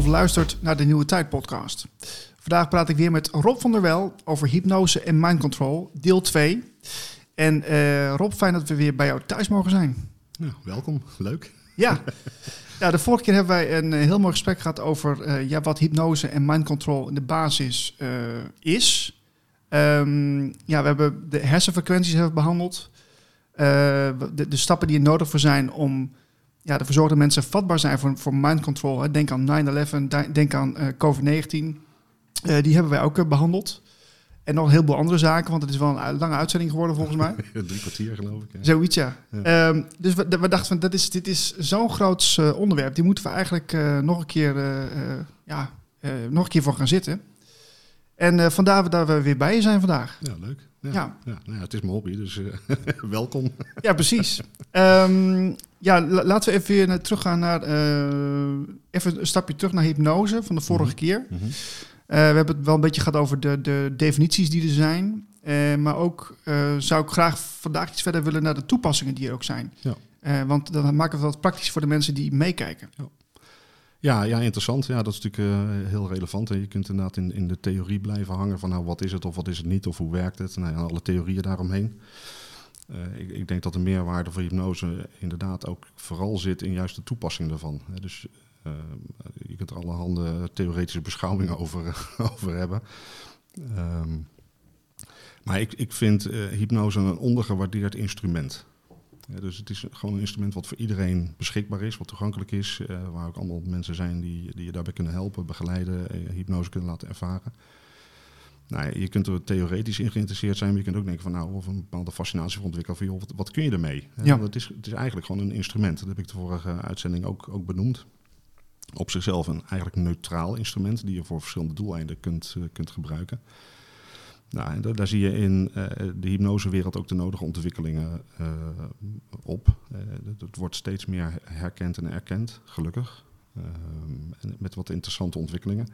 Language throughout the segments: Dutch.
of luistert naar de Nieuwe Tijd podcast. Vandaag praat ik weer met Rob van der Wel over hypnose en mind control, deel 2. En eh, Rob, fijn dat we weer bij jou thuis mogen zijn. Nou, welkom, leuk. Ja. ja, de vorige keer hebben wij een eh, heel mooi gesprek gehad over eh, ja, wat hypnose en mind control in de basis is. Ehm, ja, we hebben de hersenfrequenties hebben behandeld. Eh, de, de stappen die er nodig voor zijn om ja, ervoor zorgen dat mensen vatbaar zijn voor, voor mind control. Hè. Denk aan 9-11, de- denk aan eh, COVID-19. Eh, die hebben wij ook eh, behandeld. En nog een heleboel andere zaken, want het is wel een lange uitzending geworden volgens mij. Drie kwartier geloof ik. hè? Zoiets, ja. Ja. Ehm, dus we, we dachten van, dat is, dit is zo'n groot onderwerp. Die moeten we eigenlijk nog een keer, ja, nog een keer voor gaan zitten. En vandaar dat we weer bij je zijn vandaag. Ja, leuk. Ja. Ja. Ja. nou ja, het is mijn hobby, dus welkom. Ja, precies. Ehm, ja, la- laten we even weer naar- teruggaan naar, eh, even een stapje terug naar hypnose van de vorige Mhm. keer. Mhm. Eh, we hebben het wel een beetje gehad over de, de definities die er zijn. Eh, maar ook zou ik graag vandaag iets verder willen naar de toepassingen die er ook zijn. Ja. Want dan maken we het wat praktisch voor de mensen die meekijken. Ja, ja, interessant. Ja, dat is natuurlijk heel relevant. Hè. Je kunt inderdaad in, in de theorie blijven hangen van nou, wat is het of wat is het niet of hoe werkt het. Nou, ja, alle theorieën daaromheen. Eh, ik, ik denk dat de meerwaarde van hypnose inderdaad ook vooral zit in juist de toepassing daarvan. Dus eh, je kunt er allerhande theoretische beschouwingen over, over hebben. Ehm, maar ik, ik vind eh, hypnose een ondergewaardeerd instrument. Dus het is gewoon een instrument wat voor iedereen beschikbaar is, wat toegankelijk is, eh, waar ook allemaal mensen zijn die, die je daarbij kunnen helpen, begeleiden, hypnose kunnen laten ervaren. Nou, ja, je kunt er theoretisch in geïnteresseerd zijn, maar je kunt ook denken van nou, of een bepaalde fascinatie voor ontwikkelen van joh, wat, wat kun je ermee? Hè, Ja. Het, is, het is eigenlijk gewoon een instrument, dat heb ik de vorige uitzending ook, ook benoemd. Op zichzelf een eigenlijk neutraal instrument die je voor verschillende doeleinden kunt, eh, kunt gebruiken. Nou, en daar zie je in eh, de hypnosewereld ook de nodige ontwikkelingen eh, op. Eh, het- wordt steeds meer herkend en erkend, gelukkig. Ehm, en met wat interessante ontwikkelingen.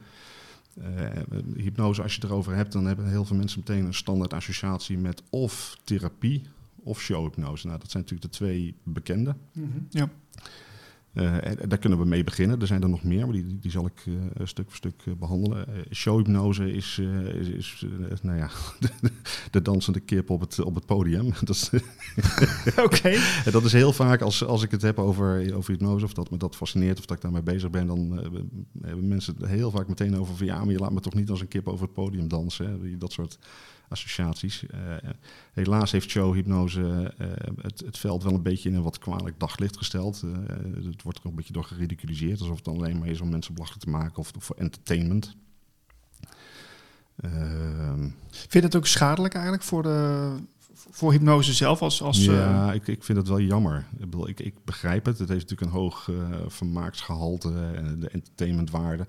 Eh, hypnose, als je het erover hebt, dan hebben heel veel mensen meteen een standaard associatie met of therapie of showhypnose. Nou, dat zijn natuurlijk de twee bekende. Ja. Eh, en daar kunnen we mee beginnen. Er zijn er nog meer, maar die, die zal ik eh, stuk voor stuk eh, behandelen. Eh, showhypnose is, eh, is, is eh, nou ja, de, de dansende kip op het, op het podium. Dat is, Oké. en dat is heel vaak als, als ik het heb over, over hypnose, of dat me dat fascineert, of dat ik daarmee bezig ben, dan eh, hebben mensen het heel vaak meteen over van ja, maar je laat me toch niet als een kip over het podium dansen. Hè? Dat soort associaties. Eh, helaas heeft showhypnose eh, het, het veld wel een beetje in een wat kwalijk daglicht gesteld. Eh, het wordt er een beetje door geridiculiseerd, alsof het alleen maar is om mensen belachelijk te maken of voor entertainment. Ehm, Vind je dat ook schadelijk eigenlijk voor, de, voor hypnose zelf? Als, als, ja, ik, ik vind het wel jammer. Ik, bedoel, ik, ik begrijp het. Het heeft natuurlijk een hoog eh, vermaaksgehalte en de entertainmentwaarde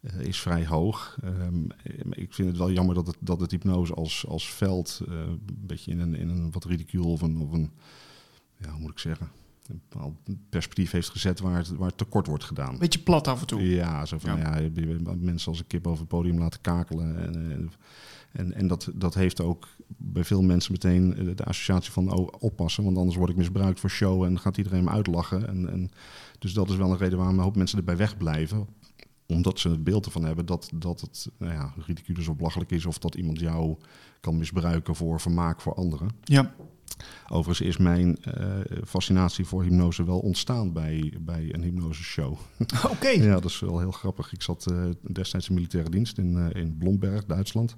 eh, is vrij hoog. Ehm, ik vind het wel jammer dat het, dat het hypnose als, als veld eh, een beetje in een, in een wat ridicule of een, of een ja, hoe moet ik zeggen, een bepaald perspectief heeft gezet waar het, waar het tekort wordt gedaan. beetje plat af en toe. Ja, zo van ja. mensen als een kip over het podium laten kakelen. En, en, en, dat, dat heeft ook bij veel mensen meteen de, de associatie van oh, oppassen, want anders word ik misbruikt voor show en gaat iedereen me uitlachen. En, en, dus dat is wel een reden waarom een hoop mensen erbij wegblijven. Omdat ze het beeld ervan hebben dat, dat het nou ja, ridiculus of belachelijk is of dat iemand jou kan misbruiken voor vermaak voor anderen. Ja. Overigens is mijn eh, fascinatie voor hypnose wel ontstaan bij, bij een hypnoseshow. Oké. Ja, dat is wel heel grappig. Ik zat eh, destijds in militaire dienst in, eh, in Blomberg, Duitsland.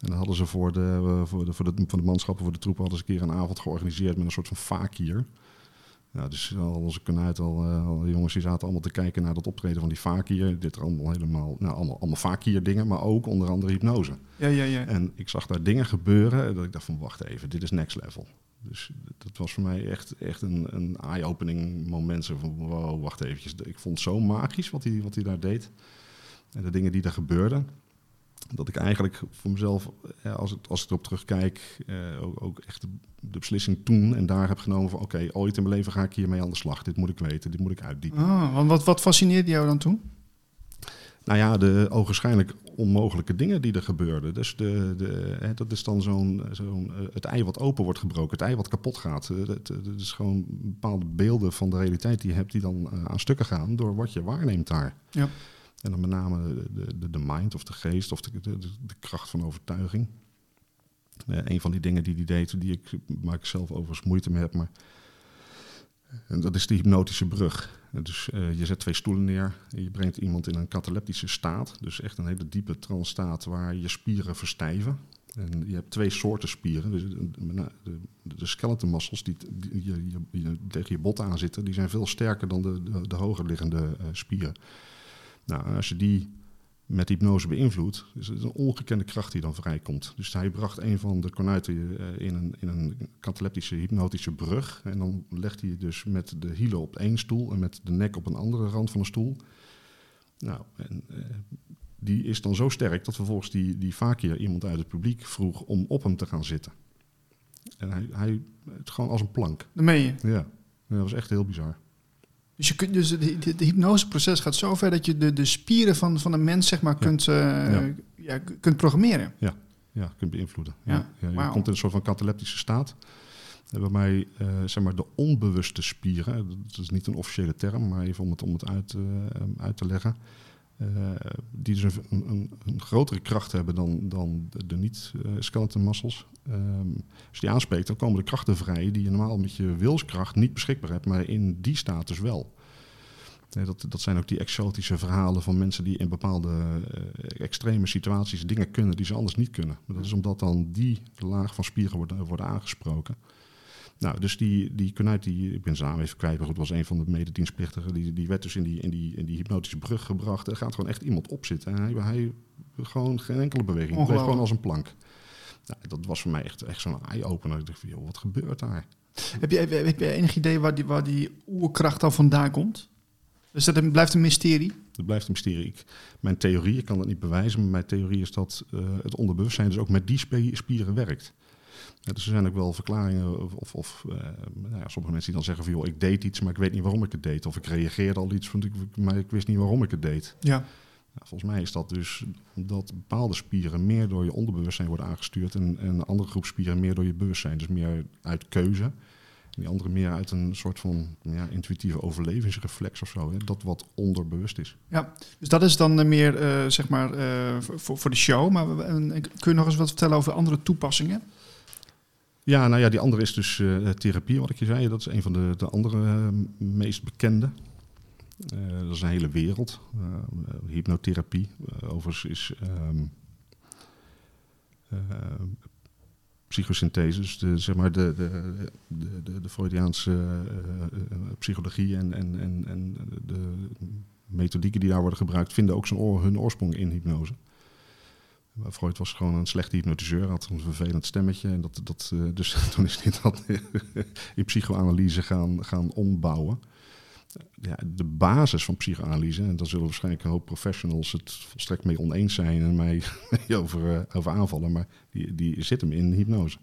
En dan hadden ze voor de, voor, de, voor, de, voor de manschappen, voor de troepen, hadden ze een keer een avond georganiseerd met een soort van fakir. Ja, dus al onze kanuit, al, eh, al die jongens die zaten allemaal te kijken naar dat optreden van die fakir. Dit er allemaal helemaal, nou, allemaal, allemaal fakir dingen, maar ook onder andere hypnose. Ja, ja, ja. En ik zag daar dingen gebeuren dat ik dacht van wacht even, dit is next level. Dus dat was voor mij echt, echt een, een eye-opening moment. Zo van wow, wacht eventjes. Ik vond het zo magisch wat hij, wat hij daar deed. En de dingen die daar gebeurden. Dat ik eigenlijk voor mezelf, als, ik, als ik erop terugkijk, eh, ook, ook echt de, de beslissing toen en daar heb genomen van oké, ooit in mijn leven ga ik hiermee aan de slag. Dit moet ik weten, dit moet ik uitdiepen. Ah, want wat, wat fascineerde jou dan toen? Nou ja, de ogenschijnlijk onmogelijke dingen die er gebeurden. Dus de, de, hè, dat is dan zo'n, zo'n eh, het ei wat open wordt gebroken, het ei wat kapot gaat. Eh, Dat, dat is gewoon bepaalde beelden van de realiteit die je hebt die dan eh, aan stukken gaan door wat je waarneemt daar. Ja. En dan met name de, de, de mind of de geest of de, de, de, kracht van overtuiging. Eh, een van die dingen die die deed, die ik, waar ik zelf overigens moeite mee heb, maar en dat is de hypnotische brug. Dus eh, je zet twee stoelen neer en je brengt iemand in een kataleptische staat. Dus echt een hele diepe trance staat waar je spieren verstijven. En je hebt twee soorten spieren. Dus de, de, de, de die, die je, je, je tegen je bot aan zitten, die zijn veel sterker dan de, de, de hoger liggende eh, spieren. Nou, als je die met hypnose beïnvloedt, is het een ongekende kracht die dan vrijkomt. Dus hij bracht een van de kornuiten eh, in een, in een kataleptische hypnotische brug. En dan legt hij dus met de hielen op één stoel en met de nek op een andere rand van een stoel. Nou, en eh, die is dan zo sterk dat vervolgens die, die vaak keer iemand uit het publiek vroeg om op hem te gaan zitten. En hij, hij het gewoon als een plank. Dat meen je. Ja, dat was echt heel bizar. Dus, je kunt, dus de, de, de hypnoseproces gaat zo ver dat je de, de spieren van, van een mens zeg maar, kunt, eh, Ja. ja, kunt programmeren. Ja, kunt beïnvloeden. Ja, Ja. Ja, je komt in een soort van kataleptische staat. En Waarbij eh, zeg maar de onbewuste spieren, dat is niet een officiële term, maar even om het, om het uit, eh, uit te leggen. Eh, die dus een, grotere kracht hebben dan, dan de, niet-skeleton muscles. Ehm, als die aanspreekt, dan komen de krachten vrij die je normaal met je wilskracht niet beschikbaar hebt, maar in die staat dus wel. Nee, dat, dat zijn ook die exotische verhalen van mensen die in bepaalde eh, extreme situaties dingen kunnen die ze anders niet kunnen. Maar dat is omdat dan die laag van spieren worden, worden aangesproken. Nou, dus die, die Konuit, die, ik ben naam even kwijt, maar goed, was een van de mededienstplichtigen. Die, die werd dus in die, in, die, in die hypnotische brug gebracht. Er gaat gewoon echt iemand op zitten. En hij, hij gewoon geen enkele beweging. Bleef gewoon als een plank. Nou, dat was voor mij echt, echt zo'n eye-opener. Ik dacht van, joh, wat gebeurt daar? Heb je, heb, je enig idee waar die, waar die oerkracht dan vandaan komt? Dus dat blijft een mysterie. Dat blijft een mysterie. Ik, mijn theorie, ik kan dat niet bewijzen, maar mijn theorie is dat eh, het onderbewustzijn dus ook met die spieren werkt. Ja, dus er zijn ook wel verklaringen, of, of, of, eh, nou ja, sommige mensen die dan zeggen van joh, ik deed iets, maar ik weet niet waarom ik het deed. Of ik reageerde al iets, want ik, maar ik wist niet waarom ik het deed. Ja. Nou, volgens mij is dat dus omdat bepaalde spieren meer door je onderbewustzijn worden aangestuurd en, en een andere groep spieren meer door je bewustzijn. Dus meer uit keuze. En die andere meer uit een soort van ja, intuïtieve overlevingsreflex of zo. Hè? Dat wat onderbewust is. Dus dat is dan eh, meer, eh, zeg maar, voor, voor de show. Maar kun je nog eens wat vertellen over andere toepassingen? Ja, nou ja, die andere is dus eh, therapie, wat ik je zei. Dat is een van de, de andere eh, meest bekende. Eh, dat is een hele wereld. Hypnotherapie. Overigens is psychosynthese, dus de, zeg maar de, de, de, de, Freudiaanse psychologie en, en, en, en de methodieken die daar worden gebruikt, vinden ook zijn hun oorsprong in hypnose. Freud was gewoon een slechte hypnotiseur, had een vervelend stemmetje. En dat, dat, eh, dus toen is hij dat in psychoanalyse gaan, gaan ombouwen. Ja, de basis van psychoanalyse, en daar zullen waarschijnlijk een hoop professionals het volstrekt mee oneens zijn en mij over, eh, over aanvallen, maar die, die zit hem in hypnose.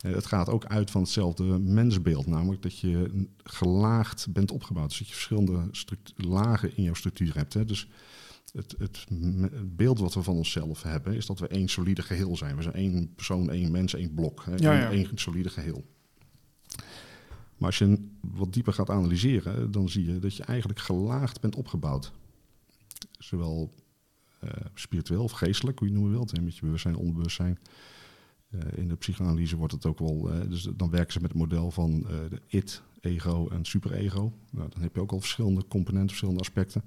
Het gaat ook uit van hetzelfde mensbeeld, namelijk dat je gelaagd bent opgebouwd. Dus dat je verschillende lagen in jouw structuur hebt. Hè. Dus het, het, beeld wat we van onszelf hebben, is dat we één solide geheel zijn. We zijn één persoon, één mens, één blok. Hè, Ja, één, ja. één solide geheel. Maar als je wat dieper gaat analyseren, dan zie je dat je eigenlijk gelaagd bent opgebouwd. Zowel eh, spiritueel of geestelijk, hoe je het noemen wilt, hè, met je bewustzijn, onderbewustzijn. Eh, in de psychoanalyse wordt het ook wel, eh, dus dan werken ze met het model van de it, ego en superego. Nou, dan heb je ook al verschillende componenten, verschillende aspecten.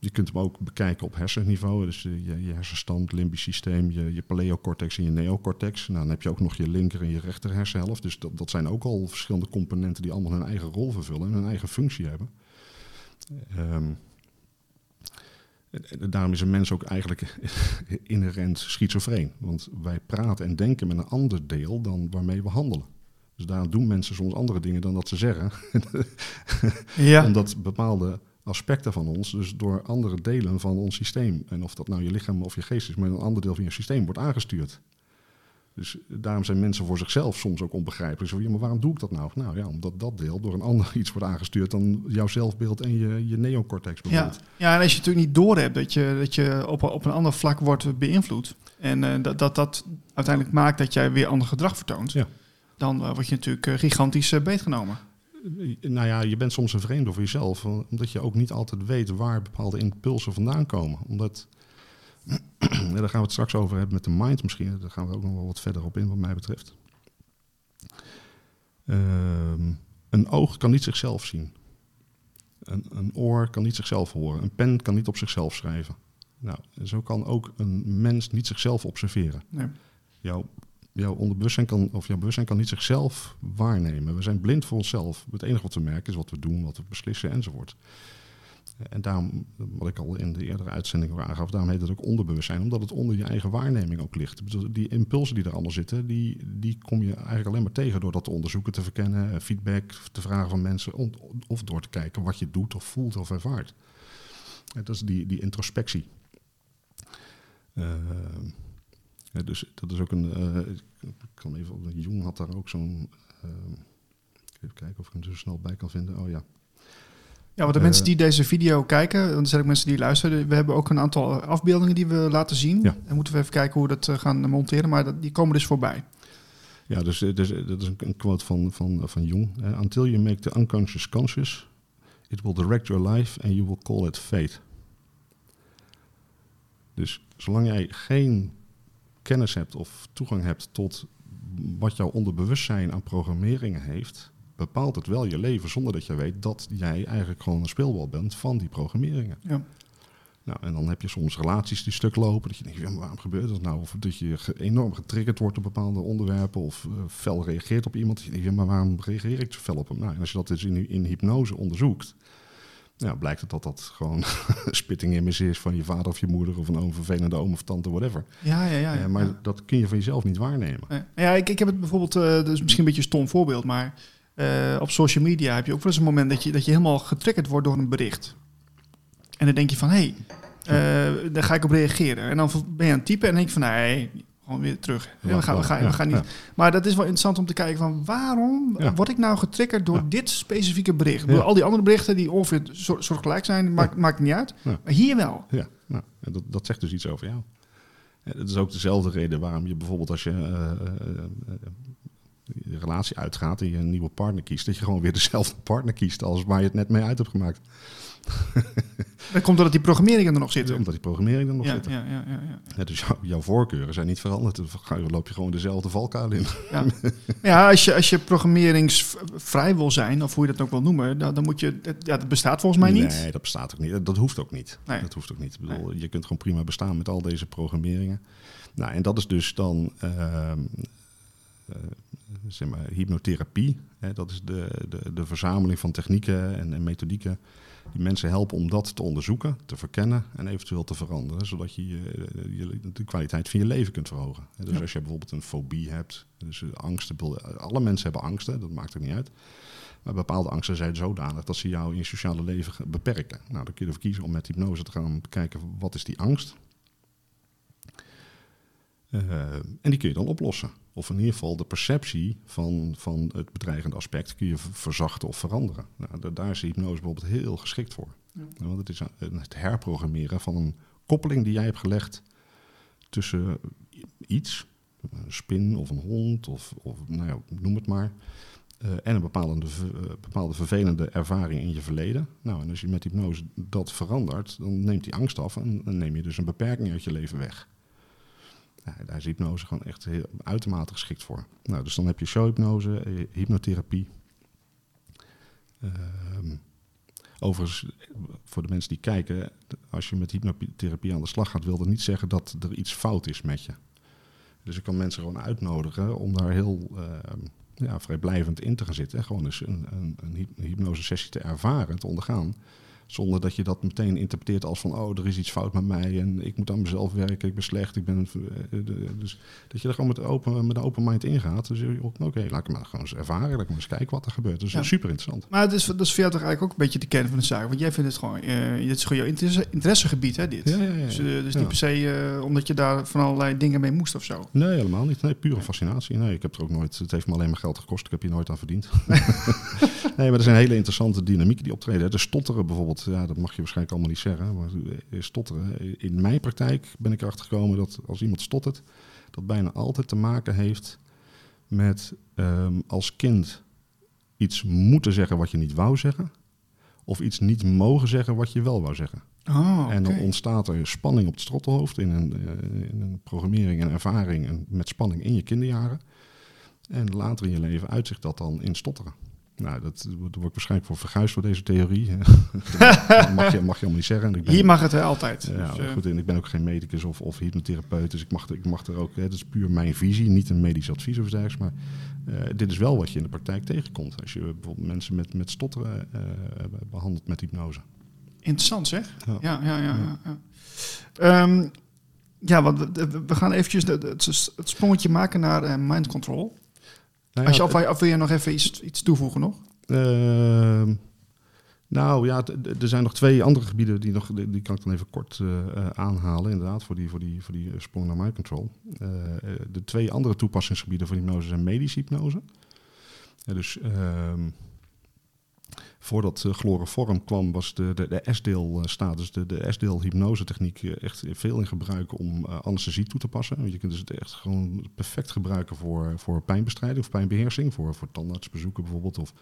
Je kunt hem ook bekijken op hersenniveau, dus eh, je, je hersenstam, het limbisch systeem, je, je paleocortex en je neocortex. Nou, dan heb je ook nog je linker en je rechter hersenhelft. Dus dat, dat zijn ook al verschillende componenten die allemaal hun eigen rol vervullen en hun eigen functie hebben. Ehm, daarom is een mens ook eigenlijk inherent schizofreen. Want wij praten en denken met een ander deel dan waarmee we handelen. Dus daarom doen mensen soms andere dingen dan dat ze zeggen. Ja. Omdat bepaalde aspecten van ons, dus door andere delen van ons systeem, en of dat nou je lichaam of je geest is, maar een ander deel van je systeem wordt aangestuurd. Dus daarom zijn mensen voor zichzelf soms ook onbegrijpelijk. Zo, ja, maar waarom doe ik dat nou? Nou ja, omdat dat deel door een ander iets wordt aangestuurd dan jouw zelfbeeld en je, je neocortex Ja, bijvoorbeeld. ja, en als je natuurlijk niet doorhebt dat je, dat je op, op een ander vlak wordt beïnvloed. En eh, dat, dat dat uiteindelijk maakt dat jij weer ander gedrag vertoont. Ja. Dan eh, word je natuurlijk eh, gigantisch beetgenomen. Nou ja, je bent soms een vreemde voor jezelf, eh, omdat je ook niet altijd weet waar bepaalde impulsen vandaan komen. Omdat, ja, daar gaan we het straks over hebben met de mind misschien, daar gaan we ook nog wel wat verder op in wat mij betreft. Ehm, een oog kan niet zichzelf zien. Een, een oor kan niet zichzelf horen. Een pen kan niet op zichzelf schrijven. Nou, zo kan ook een mens niet zichzelf observeren. Nee. Jouw, jouw onderbewustzijn kan, of jouw bewustzijn kan niet zichzelf waarnemen. We zijn blind voor onszelf. Het enige wat we merken is wat we doen, wat we beslissen enzovoort. En daarom, wat ik al in de eerdere uitzending aangaf, daarom heet het ook onderbewustzijn, omdat het onder je eigen waarneming ook ligt. Die impulsen die er allemaal zitten, die, die kom je eigenlijk alleen maar tegen door dat te onderzoeken, te verkennen, eh, feedback te vragen van mensen, of door te kijken wat je doet of voelt of ervaart. Dat is die, die introspectie. Ehm, ja, dus dat is ook een. eh, ik kan even op. Jung had daar ook zo'n. ehm, even kijken of ik hem er zo snel bij kan vinden. Oh ja. Ja, want de Eh, mensen die deze video kijken, want er zijn ook mensen die luisteren, we hebben ook een aantal afbeeldingen die we laten zien. Ja. En moeten we even kijken hoe we dat eh, gaan monteren, maar dat, die komen dus voorbij. Ja, dus, eh, dus eh, dat is een, quote van, van, van Jung. Eh, Until you make the unconscious conscious, it will direct your life and you will call it fate. Dus zolang jij geen kennis hebt of toegang hebt tot wat jouw onderbewustzijn aan programmeringen heeft, bepaalt het wel je leven zonder dat je weet dat jij eigenlijk gewoon een speelbal bent van die programmeringen. Ja. Nou, en dan heb je soms relaties die stuk lopen. Dat je denkt, ja, maar waarom gebeurt dat nou? Of dat je enorm getriggerd wordt op bepaalde onderwerpen. Of eh, fel reageert op iemand. Dat je denkt, ja, maar waarom reageer ik zo fel op hem? Nou, en als je dat dus in, in hypnose onderzoekt. Nou, blijkt het dat dat gewoon spitting image is van je vader of je moeder. Of een oom, vervelende oom of tante, whatever. Ja, ja, ja. Eh, ja. maar ja. dat kun je van jezelf niet waarnemen. Ja, ja ik, ik heb het bijvoorbeeld, eh dat is misschien een beetje een stom voorbeeld, maar eh, op social media heb je ook wel eens een moment dat je, dat je helemaal getriggerd wordt door een bericht. En dan denk je van, hé, hey, eh, daar ga ik op reageren. En dan ben je aan het typen en denk je van, nee, gewoon weer terug. Ja, we, gaan, we, gaan, we gaan niet. Maar dat is wel interessant om te kijken van, waarom word ik nou getriggerd door dit specifieke bericht? Bedoel, Al die andere berichten die ongeveer soort, soortgelijk zijn, maakt, maakt niet uit. Maar hier wel. Ja, nou, en dat, dat zegt dus iets over jou. Het is ook dezelfde reden waarom je bijvoorbeeld als je eh, je relatie uitgaat en je een nieuwe partner kiest, dat je gewoon weer dezelfde partner kiest als waar je het net mee uit hebt gemaakt. Dat komt doordat die programmeringen er nog zitten. Omdat die programmering er nog Ja, zit. ja, ja, ja, ja. Ja, dus jou- jouw voorkeuren zijn niet veranderd. Dan ga je- loop je gewoon dezelfde valkuil in. Ja, ja als, je, als je programmeringsvrij wil zijn, of hoe je dat ook wil noemen, dan, dan moet je. Ja, dat bestaat volgens mij niet. Nee, dat bestaat ook niet. Dat hoeft ook niet. Nee. Dat hoeft ook niet. Ik bedoel, Je kunt gewoon prima bestaan met al deze programmeringen. Nou, en dat is dus dan ehm, eh, zeg maar, hypnotherapie. Hè, dat is de, de, de verzameling van technieken en, en methodieken die mensen helpen om dat te onderzoeken, te verkennen en eventueel te veranderen, zodat je, je, je- de kwaliteit van je leven kunt verhogen. Dus Ja. als je bijvoorbeeld een fobie hebt, dus eh, angsten, alle mensen hebben angsten, dat maakt er niet uit. Maar bepaalde angsten zijn zodanig dat ze jou in je sociale leven beperken. Nou, dan kun je ervoor kiezen om met hypnose te gaan kijken wat is die angst. Eh, en die kun je dan oplossen. Of in ieder geval de perceptie van, van het bedreigende aspect kun je verzachten of veranderen. Nou, da- daar is hypnose bijvoorbeeld heel geschikt voor. Ja. Want het is een- het herprogrammeren van een koppeling die jij hebt gelegd tussen iets, een spin of een hond of, of nou ja, noem het maar, eh, en een bepaalde, eh, bepaalde vervelende ervaring in je verleden. Nou, en als je met hypnose dat verandert, dan neemt die angst af en dan neem je dus een beperking uit je leven weg. Daar is hypnose gewoon echt heel, uitermate geschikt voor. Nou, dus dan heb je showhypnose, eh, hypnotherapie. Ehm, overigens, voor de mensen die kijken, als je met hypnotherapie aan de slag gaat, wil dat niet zeggen dat er iets fout is met je. Dus ik kan mensen gewoon uitnodigen om daar heel ehm, ja, vrijblijvend in te gaan zitten. En gewoon eens een, een, een hyp- een hypnosesessie te ervaren, te ondergaan. Zonder dat je dat meteen interpreteert als van, oh, er is iets fout met mij en ik moet aan mezelf werken, ik ben slecht, ik ben... eh, de- Dus dat je er gewoon met, open, met een open mind ingaat. Dus je- oké, laat ik maar gewoon eens ervaren, laat ik maar eens kijken wat er gebeurt. Dus Ja. super interessant. Maar het is, dat is voor jou toch eigenlijk ook een beetje de kern van de zaak. Want jij vindt het gewoon, eh, dit is gewoon jouw interesse, interessegebied, hè, dit. Ja, ja, ja. Dus, eh, dus niet per se eh, omdat je daar van allerlei dingen mee moest of zo. Nee, helemaal niet. Nee, pure fascinatie. Nee, ik heb er ook nooit. Het heeft me alleen maar geld gekost. Ik heb hier nooit aan verdiend. nee, maar er zijn hele interessante dynamieken die optreden. De stotteren bijvoorbeeld, ja, dat mag je waarschijnlijk allemaal niet zeggen. Maar stotteren. In mijn praktijk ben ik erachter gekomen dat als iemand stottert, dat bijna altijd te maken heeft met ehm, als kind iets moeten zeggen wat je niet wou zeggen. Of iets niet mogen zeggen wat je wel wou zeggen. Oh, En dan ontstaat er spanning op het strottenhoofd in een, eh, in een programmering en ervaring en met spanning in je kinderjaren. En later in je leven uitzicht dat dan in stotteren. Nou, dat daar word ik waarschijnlijk voor verguisd voor deze theorie. dat mag je, mag je allemaal niet zeggen. En ik ben- Hier mag het hè, altijd. ja, Dus, eh, goed, en ik ben ook geen medicus of, of hypnotherapeut, dus ik mag, er- ik mag er ook, hè, dat is puur mijn visie, niet een medisch advies of dergelijks, maar eh, dit is wel wat je in de praktijk tegenkomt. Als je bijvoorbeeld mensen met, met stotteren eh, behandelt met hypnose. Interessant zeg. Ja. Ja, ja, ja. ja, ja. Ehm, ja, want we, gaan eventjes de- de- het, het sprongetje maken naar mind control. Nou Als je, of, wil je nog even iets, iets toevoegen nog? Ehm, nou ja, er zijn nog twee andere gebieden die, nog, die kan ik dan even kort eh, eh, aanhalen. Inderdaad, voor die, voor die, voor die eh, sprong naar mind control. De twee andere toepassingsgebieden voor hypnose zijn medische hypnose. Ja, dus ehm, voordat uh, chloroform kwam, was de, de, de S-deel eh, status, de, de S-deel hypnose techniek eh, echt veel in gebruik om eh, anesthesie toe te passen. Want je kunt dus het echt gewoon perfect gebruiken voor, voor pijnbestrijding of pijnbeheersing, voor, voor tandartsbezoeken bijvoorbeeld. Of,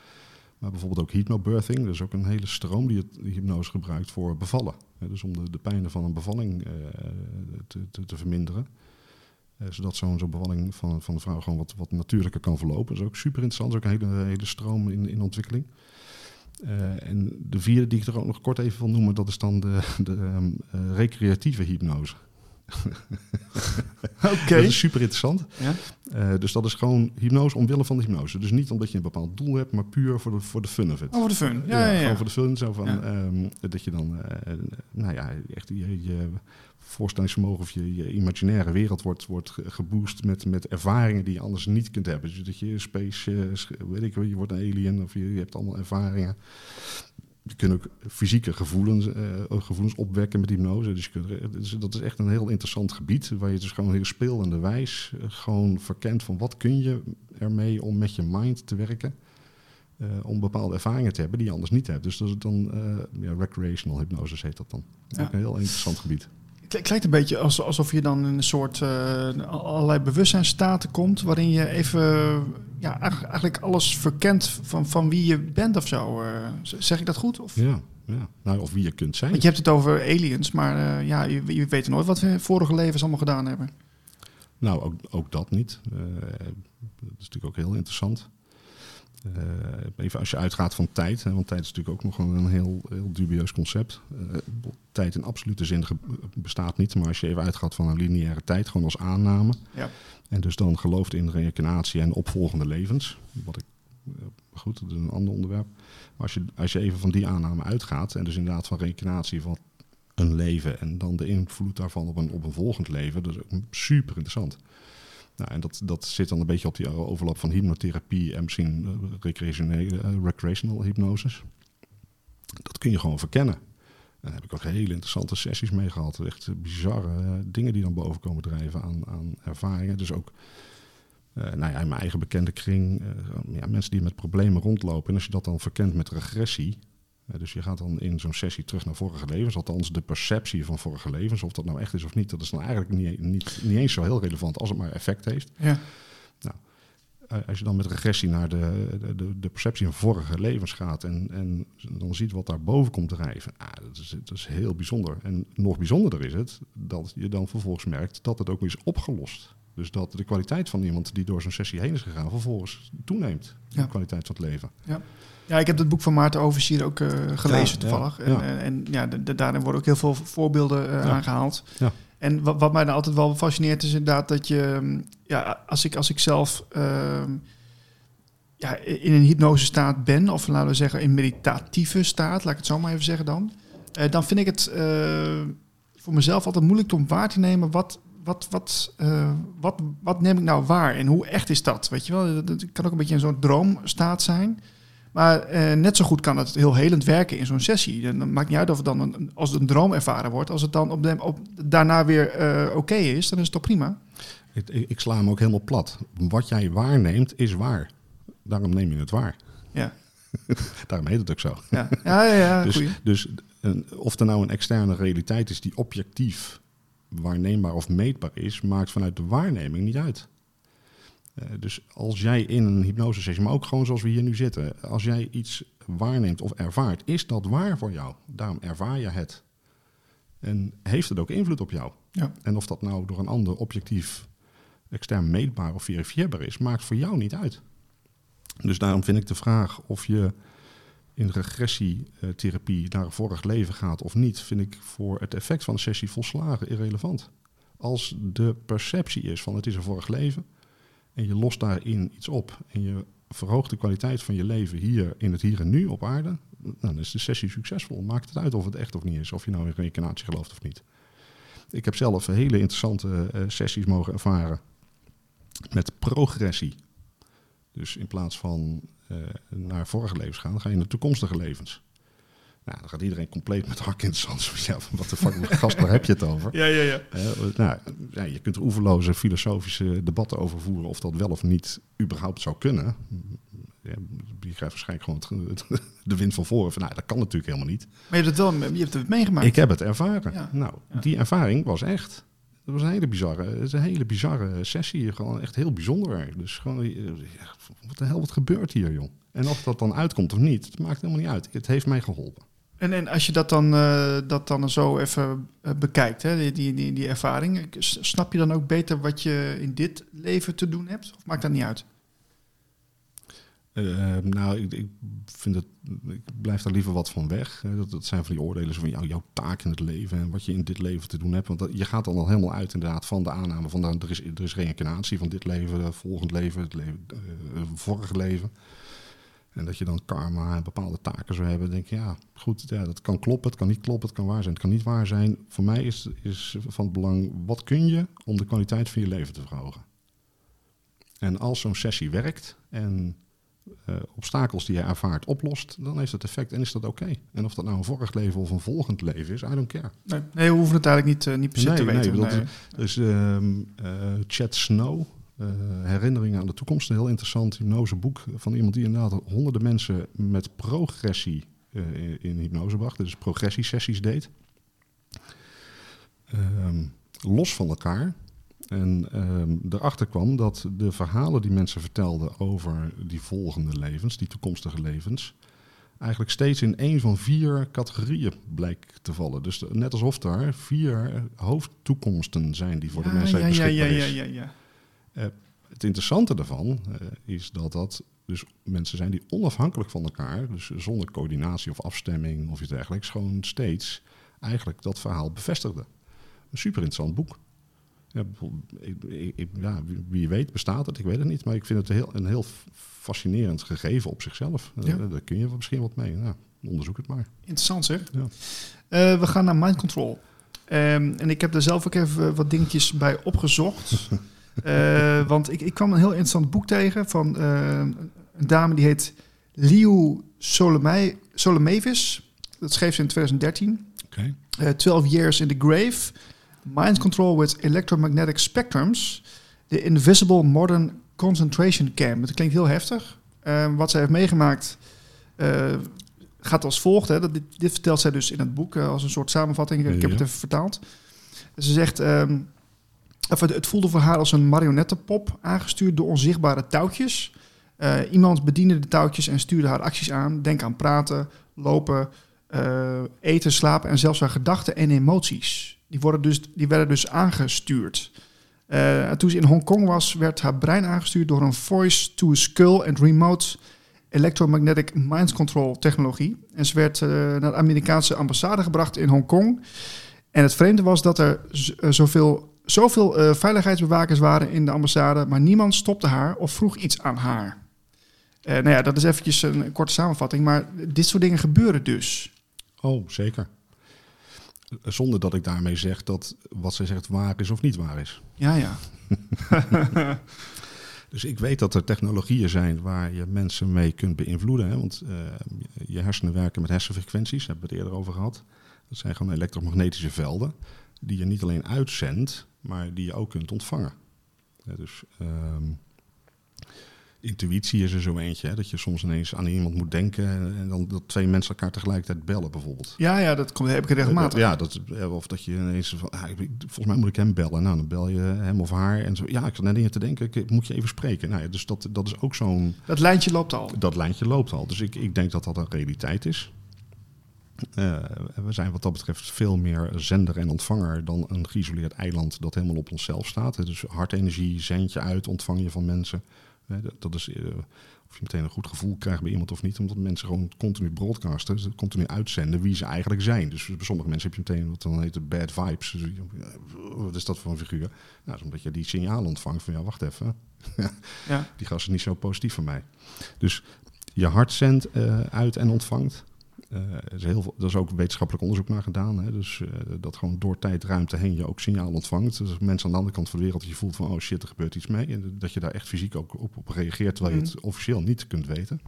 maar bijvoorbeeld ook hypnobirthing. Dat is ook een hele stroom die het hypnose gebruikt voor bevallen. Dus om de, de pijnen van een bevalling eh, te, te, te verminderen. Eh, zodat zo'n zo'n bevalling van, van de vrouw gewoon wat, wat natuurlijker kan verlopen. Dat is ook super interessant. Dat is ook een hele, hele stroom in, in ontwikkeling. Uh, en de vierde die ik er ook nog kort even wil noemen, dat is dan de, de um, uh, recreatieve hypnose. Oké. Okay. Dat is super interessant. Ja? Uh, dus dat is gewoon hypnose omwille van de hypnose. Dus niet omdat je een bepaald doel hebt, maar puur voor de, voor de fun of it. Oh, voor de fun. Ja, ja, ja, ja. Gewoon voor de fun. Zo van, um, dat je dan, uh, nou ja, echt je, je voorstellingsvermogen of je, je imaginaire wereld wordt, wordt geboost met, met ervaringen die je anders niet kunt hebben. Dus dat je space, uh, weet ik je wordt een alien of je, je hebt allemaal ervaringen. Je kunt ook fysieke gevoelens, uh, gevoelens opwekken met hypnose. Dus, je kunt, dus dat is echt een heel interessant gebied. Waar je dus gewoon heel spelende wijs uh, gewoon verkent van wat kun je ermee om met je mind te werken. Uh, om bepaalde ervaringen te hebben die je anders niet hebt. Dus dat is dan ja, recreational hypnose heet dat dan. Ja. Ook een heel interessant gebied. Het lijkt een beetje alsof je dan in een soort uh, allerlei bewustzijnstaten komt, waarin je even ja, eigenlijk alles verkent van, van wie je bent of zo. Uh, zeg ik dat goed? Of? Ja, ja. Nou, of wie je kunt zijn. Want je hebt het over aliens, maar uh, ja, je, je weet nooit wat we vorige levens allemaal gedaan hebben. Nou, ook, ook dat niet. Dat is natuurlijk ook heel interessant. Uh, even als je uitgaat van tijd, hè, want tijd is natuurlijk ook nog een, een heel, heel dubieus concept. Uh, tijd in absolute zin bestaat niet, maar als je even uitgaat van een lineaire tijd, gewoon als aanname. Ja. En dus dan gelooft in reïncarnatie en opvolgende levens. Wat ik, uh, goed, dat is een ander onderwerp. Maar als je, als je even van die aanname uitgaat, en dus inderdaad van reïncarnatie van een leven en dan de invloed daarvan op een, op een volgend leven, dat is ook super interessant. Nou, en dat, dat zit dan een beetje op die overlap van hypnotherapie en misschien recreationele, uh, recreational hypnosis. Dat kun je gewoon verkennen. En daar heb ik ook hele interessante sessies mee gehad. Echt bizarre uh, dingen die dan boven komen drijven aan, aan ervaringen. Dus ook nou ja, in mijn eigen bekende kring, ja, mensen die met problemen rondlopen. En als je dat dan verkent met regressie, dus je gaat dan in zo'n sessie terug naar vorige levens, althans de perceptie van vorige levens, of dat nou echt is of niet, dat is dan eigenlijk niet, niet, niet eens zo heel relevant als het maar effect heeft. Ja. Nou, als je dan met regressie naar de, de, de perceptie van vorige levens gaat en, en dan ziet wat daar boven komt drijven, ah, dat, is, dat is heel bijzonder. En nog bijzonderder is het dat je dan vervolgens merkt dat het ook is opgelost. Dus dat de kwaliteit van iemand die door zo'n sessie heen is gegaan, vervolgens toeneemt. Ja. De kwaliteit van het leven. Ja. Ja, ik heb het boek van Maarten Oversier ook uh, gelezen ja, toevallig. Ja. En, en, ja, de, de, daarin worden ook heel veel voorbeelden uh, aangehaald. Ja. En wat, wat, mij dan altijd wel fascineert is inderdaad dat je... Ja, als ik, als ik zelf uh, ja, in een hypnosestaat ben, of laten we zeggen in meditatieve staat, laat ik het zo maar even zeggen dan, eh, dan vind ik het eh, voor mezelf altijd moeilijk om waar te nemen wat, wat, wat, eh, wat, wat neem ik nou waar en hoe echt is dat? Weet je wel, dat, dat kan ook een beetje in zo'n droomstaat zijn. Maar eh, net zo goed kan het heel helend werken in zo'n sessie. En dan maakt niet uit of het dan een, als het een droom ervaren wordt. Als het dan op de, op, daarna weer eh, oké is, dan is het toch prima. Ik, ik, sla hem ook helemaal plat. Wat jij waarneemt is waar. Daarom neem je het waar. Ja. Daarom heet het ook zo. Ja, ja, ja, ja Dus, dus een, of er nou een externe realiteit is die objectief waarneembaar of meetbaar is, maakt vanuit de waarneming niet uit. Eh, dus als jij in een hypnosesessie, maar ook gewoon zoals we hier nu zitten, als jij iets waarneemt of ervaart, is dat waar voor jou. Daarom ervaar je het. En heeft het ook invloed op jou. Ja. En of dat nou door een ander objectief extern meetbaar of verifieerbaar is, maakt voor jou niet uit. Dus daarom vind ik de vraag of je in regressietherapie naar een vorig leven gaat of niet, vind ik voor het effect van de sessie volslagen irrelevant. Als de perceptie is van het is een vorig leven en je lost daarin iets op en je verhoogt de kwaliteit van je leven hier in het hier en nu op aarde, dan is de sessie succesvol. Maakt het uit of het echt of niet is, of je nou in reïncarnatie gelooft of niet. Ik heb zelf hele interessante eh, sessies mogen ervaren met progressie. Dus in plaats van eh, naar vorige levens gaan, ga je naar toekomstige levens. Nou, dan gaat iedereen compleet met hak in het zand. Ja, wat de fuck, gast, waar heb je het over? Ja, ja, ja. Eh, nou, ja, je kunt er oeverloze filosofische debatten over voeren of dat wel of niet überhaupt zou kunnen. Ja, je krijgt waarschijnlijk gewoon het- de wind van voren. Van, nou, dat kan natuurlijk helemaal niet. Maar je hebt het wel je hebt het meegemaakt. Ik heb het ervaren. Ja. Nou, Ja. die ervaring was echt. Dat was een hele bizarre, een hele bizarre sessie. Gewoon echt heel bijzonder. Dus gewoon, eh, wat de hel, wat gebeurt hier, joh? En of dat dan uitkomt of niet, het maakt helemaal niet uit. Het heeft mij geholpen. En, en als je dat dan, eh, dat dan zo even eh, bekijkt, hè, die, die, die, ervaring, snap je dan ook beter wat je in dit leven te doen hebt? Of maakt dat niet uit? Eh, nou, ik, ik vind het, ik blijf daar liever wat van weg. Dat, dat zijn van die oordelen van jou, jouw taak in het leven en wat je in dit leven te doen hebt. Want je gaat dan al helemaal uit inderdaad van de aanname van nou, er, is, er is reïncarnatie van dit leven, volgend leven, het leven, vorige leven. En dat je dan karma en bepaalde taken zou hebben. Denk je, ja, goed, ja, dat kan kloppen, het kan niet kloppen, het kan waar zijn, het kan niet waar zijn. Voor mij is, is van het belang, wat kun je om de kwaliteit van je leven te verhogen? En als zo'n sessie werkt en eh, obstakels die je ervaart oplost, dan heeft het effect en is dat oké. En of dat nou een vorig leven of een volgend leven is, I don't care. Nee, nee we hoeven het eigenlijk niet, eh, niet per se Nee, te nee, weten. dat Nee. Dus ehm eh, Chad Snow, eh, Herinneringen aan de toekomst, een heel interessant hypnoseboek van iemand die inderdaad honderden mensen met progressie eh, in, hypnose bracht, dus progressiesessies deed. Ehm, los van elkaar. En ehm, erachter kwam dat de verhalen die mensen vertelden over die volgende levens, die toekomstige levens, eigenlijk steeds in één van vier categorieën blijkt te vallen. Dus net alsof er vier hoofdtoekomsten zijn die voor de Ja, mensheid ja, ja, beschikbaar ja, ja, ja, ja. Het interessante daarvan eh, is dat dat dus mensen zijn die onafhankelijk van elkaar, dus zonder coördinatie of afstemming of iets dergelijks, gewoon steeds eigenlijk dat verhaal bevestigden. Een super interessant boek. Ja, ik, ja, wie- weet bestaat het, ik weet het niet, maar ik vind het heel, een heel fascinerend gegeven op zichzelf. Eh, Ja. daar kun je misschien wat mee. Nou, onderzoek het maar. Interessant zeg. Ja. Eh, we gaan naar mind control. Ehm, en ik heb er zelf ook even wat dingetjes bij opgezocht. Eh, want ik, ik kwam een heel interessant boek tegen van eh, een dame die heet Liu Solomei- Solomevis. Dat schreef ze in 2013. Oké. Eh, 12 Years in the Grave. Mind Control with Electromagnetic Spectrums. The Invisible Modern Concentration Camp. Het klinkt heel heftig. Eh, wat zij heeft meegemaakt gaat als volgt. Hè. Dat, dit, dit vertelt zij dus in het boek als een soort samenvatting. Ik heb het even vertaald. Ze zegt... ehm, of het, voelde voor haar als een marionettenpop, aangestuurd door onzichtbare touwtjes. Eh, iemand bediende de touwtjes en stuurde haar acties aan. Denk aan praten, lopen, eh, eten, slapen en zelfs haar gedachten en emoties. Die, worden dus, die werden dus aangestuurd. Eh, toen ze in Hongkong was, werd haar brein aangestuurd door een voice-to-skull and remote electromagnetic mind control technologie. En ze werd naar de Amerikaanse ambassade gebracht in Hongkong. En het vreemde was dat er zoveel, zoveel eh, veiligheidsbewakers waren in de ambassade, maar niemand stopte haar of vroeg iets aan haar. Eh, nou ja, dat is eventjes een korte samenvatting. Maar dit soort dingen gebeuren dus. Oh, zeker. Zonder dat ik daarmee zeg dat wat zij zegt waar is of niet waar is. Ja, ja. dus ik weet dat er technologieën zijn waar je mensen mee kunt beïnvloeden. Hè? Want uh, je hersenen werken met hersenfrequenties, daar hebben we het eerder over gehad. Dat zijn gewoon elektromagnetische velden die je niet alleen uitzendt, maar die je ook kunt ontvangen. Ja, dus um, intuïtie is er zo eentje. Hè? Dat je soms ineens aan iemand moet denken en dan dat twee mensen elkaar tegelijkertijd bellen bijvoorbeeld. Ja, ja dat komt, heb ik regelmatig. Ja, dat, of dat je ineens van, ah, volgens mij moet ik hem bellen. Nou, dan bel je hem of haar en zo. Ja, ik zat net in je te denken, ik moet je even spreken. Nou ja, dus dat, dat is ook zo'n... Dat lijntje loopt al. Dat lijntje loopt al. Dus ik, ik denk dat dat een realiteit is. Uh, we zijn wat dat betreft veel meer zender en ontvanger dan een geïsoleerd eiland dat helemaal op onszelf staat. Dus hartenergie zend je uit, ontvang je van mensen. Dat is uh, of je meteen een goed gevoel krijgt bij iemand of niet, omdat mensen gewoon continu broadcasten, dus continu uitzenden wie ze eigenlijk zijn. Dus bij sommige mensen heb je meteen wat dan heet het bad vibes. Dus, wat is dat voor een figuur? Nou, omdat je die signaal ontvangt van ja, wacht even. ja. Die gast is niet zo positief van mij. Dus je hart zendt uit en ontvangt. Er, is heel veel, er is ook wetenschappelijk onderzoek naar gedaan. Hè? Dus uh, dat gewoon door tijd, ruimte heen je ook signaal ontvangt. Dus mensen aan de andere kant van de wereld dat je voelt van oh shit, er gebeurt iets mee. En dat je daar echt fysiek ook op, op reageert, terwijl je het officieel niet kunt weten.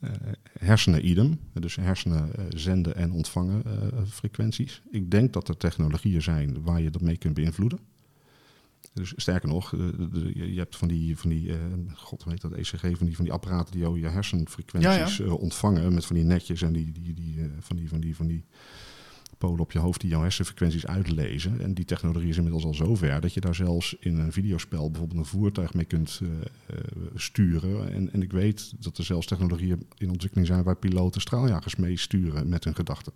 Uh, hersenen idem, dus hersenen zenden en ontvangen frequenties. Ik denk dat er technologieën zijn waar je dat mee kunt beïnvloeden. Dus sterker nog, je hebt van die, van die uh, god weet dat, ECG, van die, van die apparaten die jou je hersenfrequenties ja, ja. Uh, ontvangen met van die netjes en die, die, die, van, die, van, die, van die polen op je hoofd die jouw hersenfrequenties uitlezen. En die technologie is inmiddels al zover dat je daar zelfs in een videospel bijvoorbeeld een voertuig mee kunt sturen. En, en ik weet dat er zelfs technologieën in ontwikkeling zijn waar piloten straaljagers mee sturen met hun gedachten.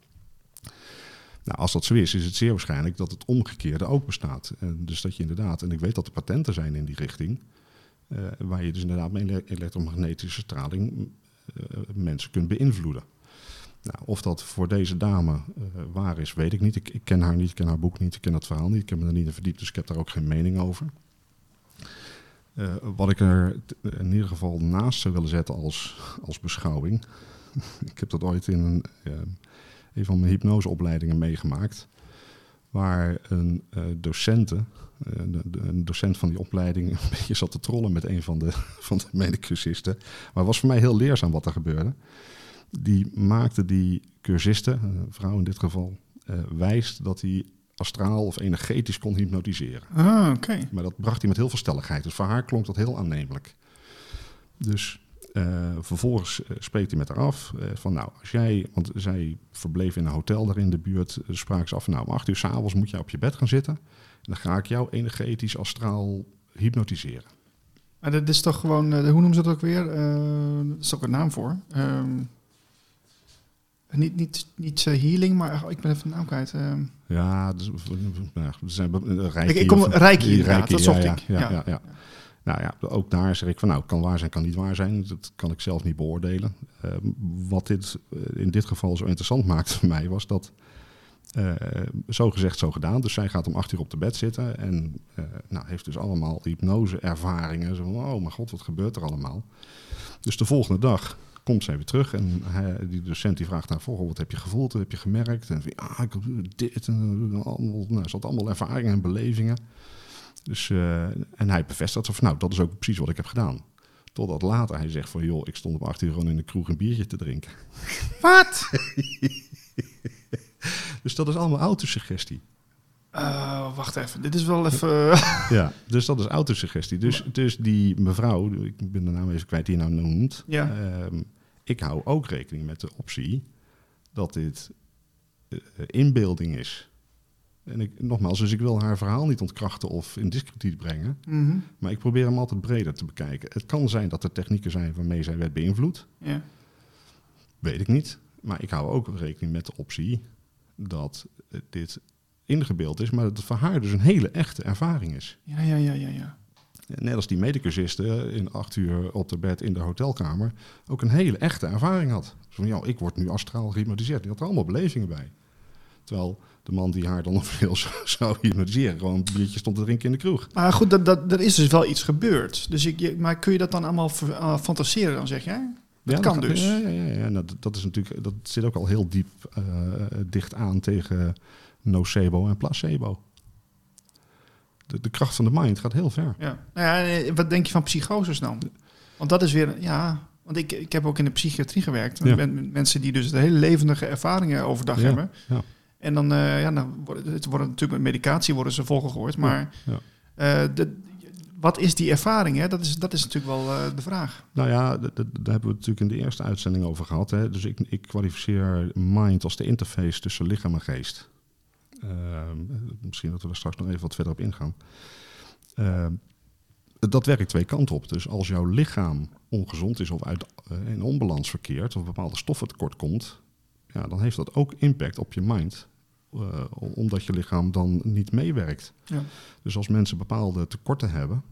Nou, als dat zo is, is het zeer waarschijnlijk dat het omgekeerde ook bestaat. En dus dat je inderdaad, en ik weet dat er patenten zijn in die richting, uh, waar je dus inderdaad met elektromagnetische straling uh, mensen kunt beïnvloeden. Nou, of dat voor deze dame waar is, weet ik niet. Ik, ik, ken haar niet, ik ken haar boek niet, ik ken dat verhaal niet. Ik heb me er niet in verdiept, dus ik heb daar ook geen mening over. wat ik er in ieder geval naast zou willen zetten als, als beschouwing. ik heb dat ooit in een een van mijn hypnoseopleidingen meegemaakt. Waar een uh, docente, uh, de, een docent van die opleiding, een beetje zat te trollen met een van de, van de medecursisten. Maar het was voor mij heel leerzaam wat er gebeurde. Die maakte die cursisten, een vrouw in dit geval, uh, wijst dat hij astraal of energetisch kon hypnotiseren. Ah, oké. Maar dat bracht hij met heel veel stelligheid. Dus voor haar klonk dat heel aannemelijk. Dus uh, vervolgens uh, spreekt hij met haar af uh, van nou, als jij, want zij verbleef in een hotel daar in de buurt, spraken ze af van nou, om acht uur s'avonds moet jij op je bed gaan zitten en dan ga ik jou energetisch astraal hypnotiseren. Maar dat is toch gewoon, hoe noemen ze dat ook weer? er is ook een naam voor. Um, niet, niet, niet healing, maar ik ben even de naam kwijt. Um. Ja, dus, nou, zijn. Ik, ik kom rijke, dat zocht ja, ik. ja. ja, ja. Nou ja, ook daar zeg ik van nou, kan waar zijn, kan niet waar zijn. Dat kan ik zelf niet beoordelen. Uh, wat dit uh, in dit geval zo interessant maakte voor mij was dat uh, zo gezegd, zo gedaan. Dus zij gaat om acht uur op de bed zitten en nou, heeft dus allemaal hypnose-ervaringen. Zo van, oh mijn god, wat gebeurt er allemaal? Dus de volgende dag komt zij weer terug en die docent die vraagt haar, volgens wat heb je gevoeld, wat heb je gemerkt? En van, ah, ik dit en allemaal, nou, ze had allemaal ervaringen en belevingen. Dus, uh, en hij bevestigt van, nou, dat is ook precies wat ik heb gedaan. Totdat later hij zegt van, joh, ik stond op acht uur gewoon in de kroeg een biertje te drinken. Wat? dus dat is allemaal autosuggestie. Uh, wacht even, dit is wel even... ja, dus dat is autosuggestie. Dus, dus die mevrouw, ik ben de naam even kwijt die je nou noemt. Ja. Um, ik hou ook rekening met de optie dat dit uh, inbeelding is. En ik, nogmaals, dus ik wil haar verhaal niet ontkrachten of in discrediet brengen. Mm -hmm. Maar ik probeer hem altijd breder te bekijken. Het kan zijn dat er technieken zijn waarmee zij werd beïnvloed. Ja. Weet ik niet. Maar ik hou ook rekening met de optie dat dit ingebeeld is, maar dat het voor haar dus een hele echte ervaring is. Ja, ja, ja, ja, ja. Net als die medicusiste in acht uur op de bed in de hotelkamer ook een hele echte ervaring had. Dus van, ja, ik word nu astraal gehypnotiseerd. Die had er allemaal belevingen bij. Terwijl de man die haar dan nog veel zou hypnotiseren, gewoon een biertje stond te drinken in de kroeg. Maar goed, dat, dat, er is dus wel iets gebeurd. Dus ik, maar kun je dat dan allemaal uh, fantaseren dan, zeg jij? Dat kan dus. Ja, ja, ja, ja. Nou, dat, is natuurlijk, dat zit ook al heel diep uh, dicht aan tegen nocebo en placebo. De, de, kracht van de mind gaat heel ver. Ja. Nou ja, wat denk je van psychoses dan? Want dat is weer, ja, want ik, ik heb ook in de psychiatrie gewerkt. Ja. Met mensen die dus de hele levendige ervaringen overdag ja. hebben. Ja. En dan, uh, ja, worden, het worden natuurlijk met medicatie worden ze volgegooid. Maar uh, de, wat is die ervaring? Hè? Dat, is, dat is natuurlijk wel uh, de vraag. Nou ja, daar hebben we het natuurlijk in de eerste uitzending over gehad. Hè? Dus ik, ik kwalificeer mind als de interface tussen lichaam en geest. misschien dat we er straks nog even wat verder op ingaan dat werkt twee kanten op. Dus als jouw lichaam ongezond is of uit, uh, in onbalans verkeert of bepaalde stoffen tekort komt, ja, dan heeft dat ook impact op je mind. Uh, omdat je lichaam dan niet meewerkt. Ja. Dus als mensen bepaalde tekorten hebben,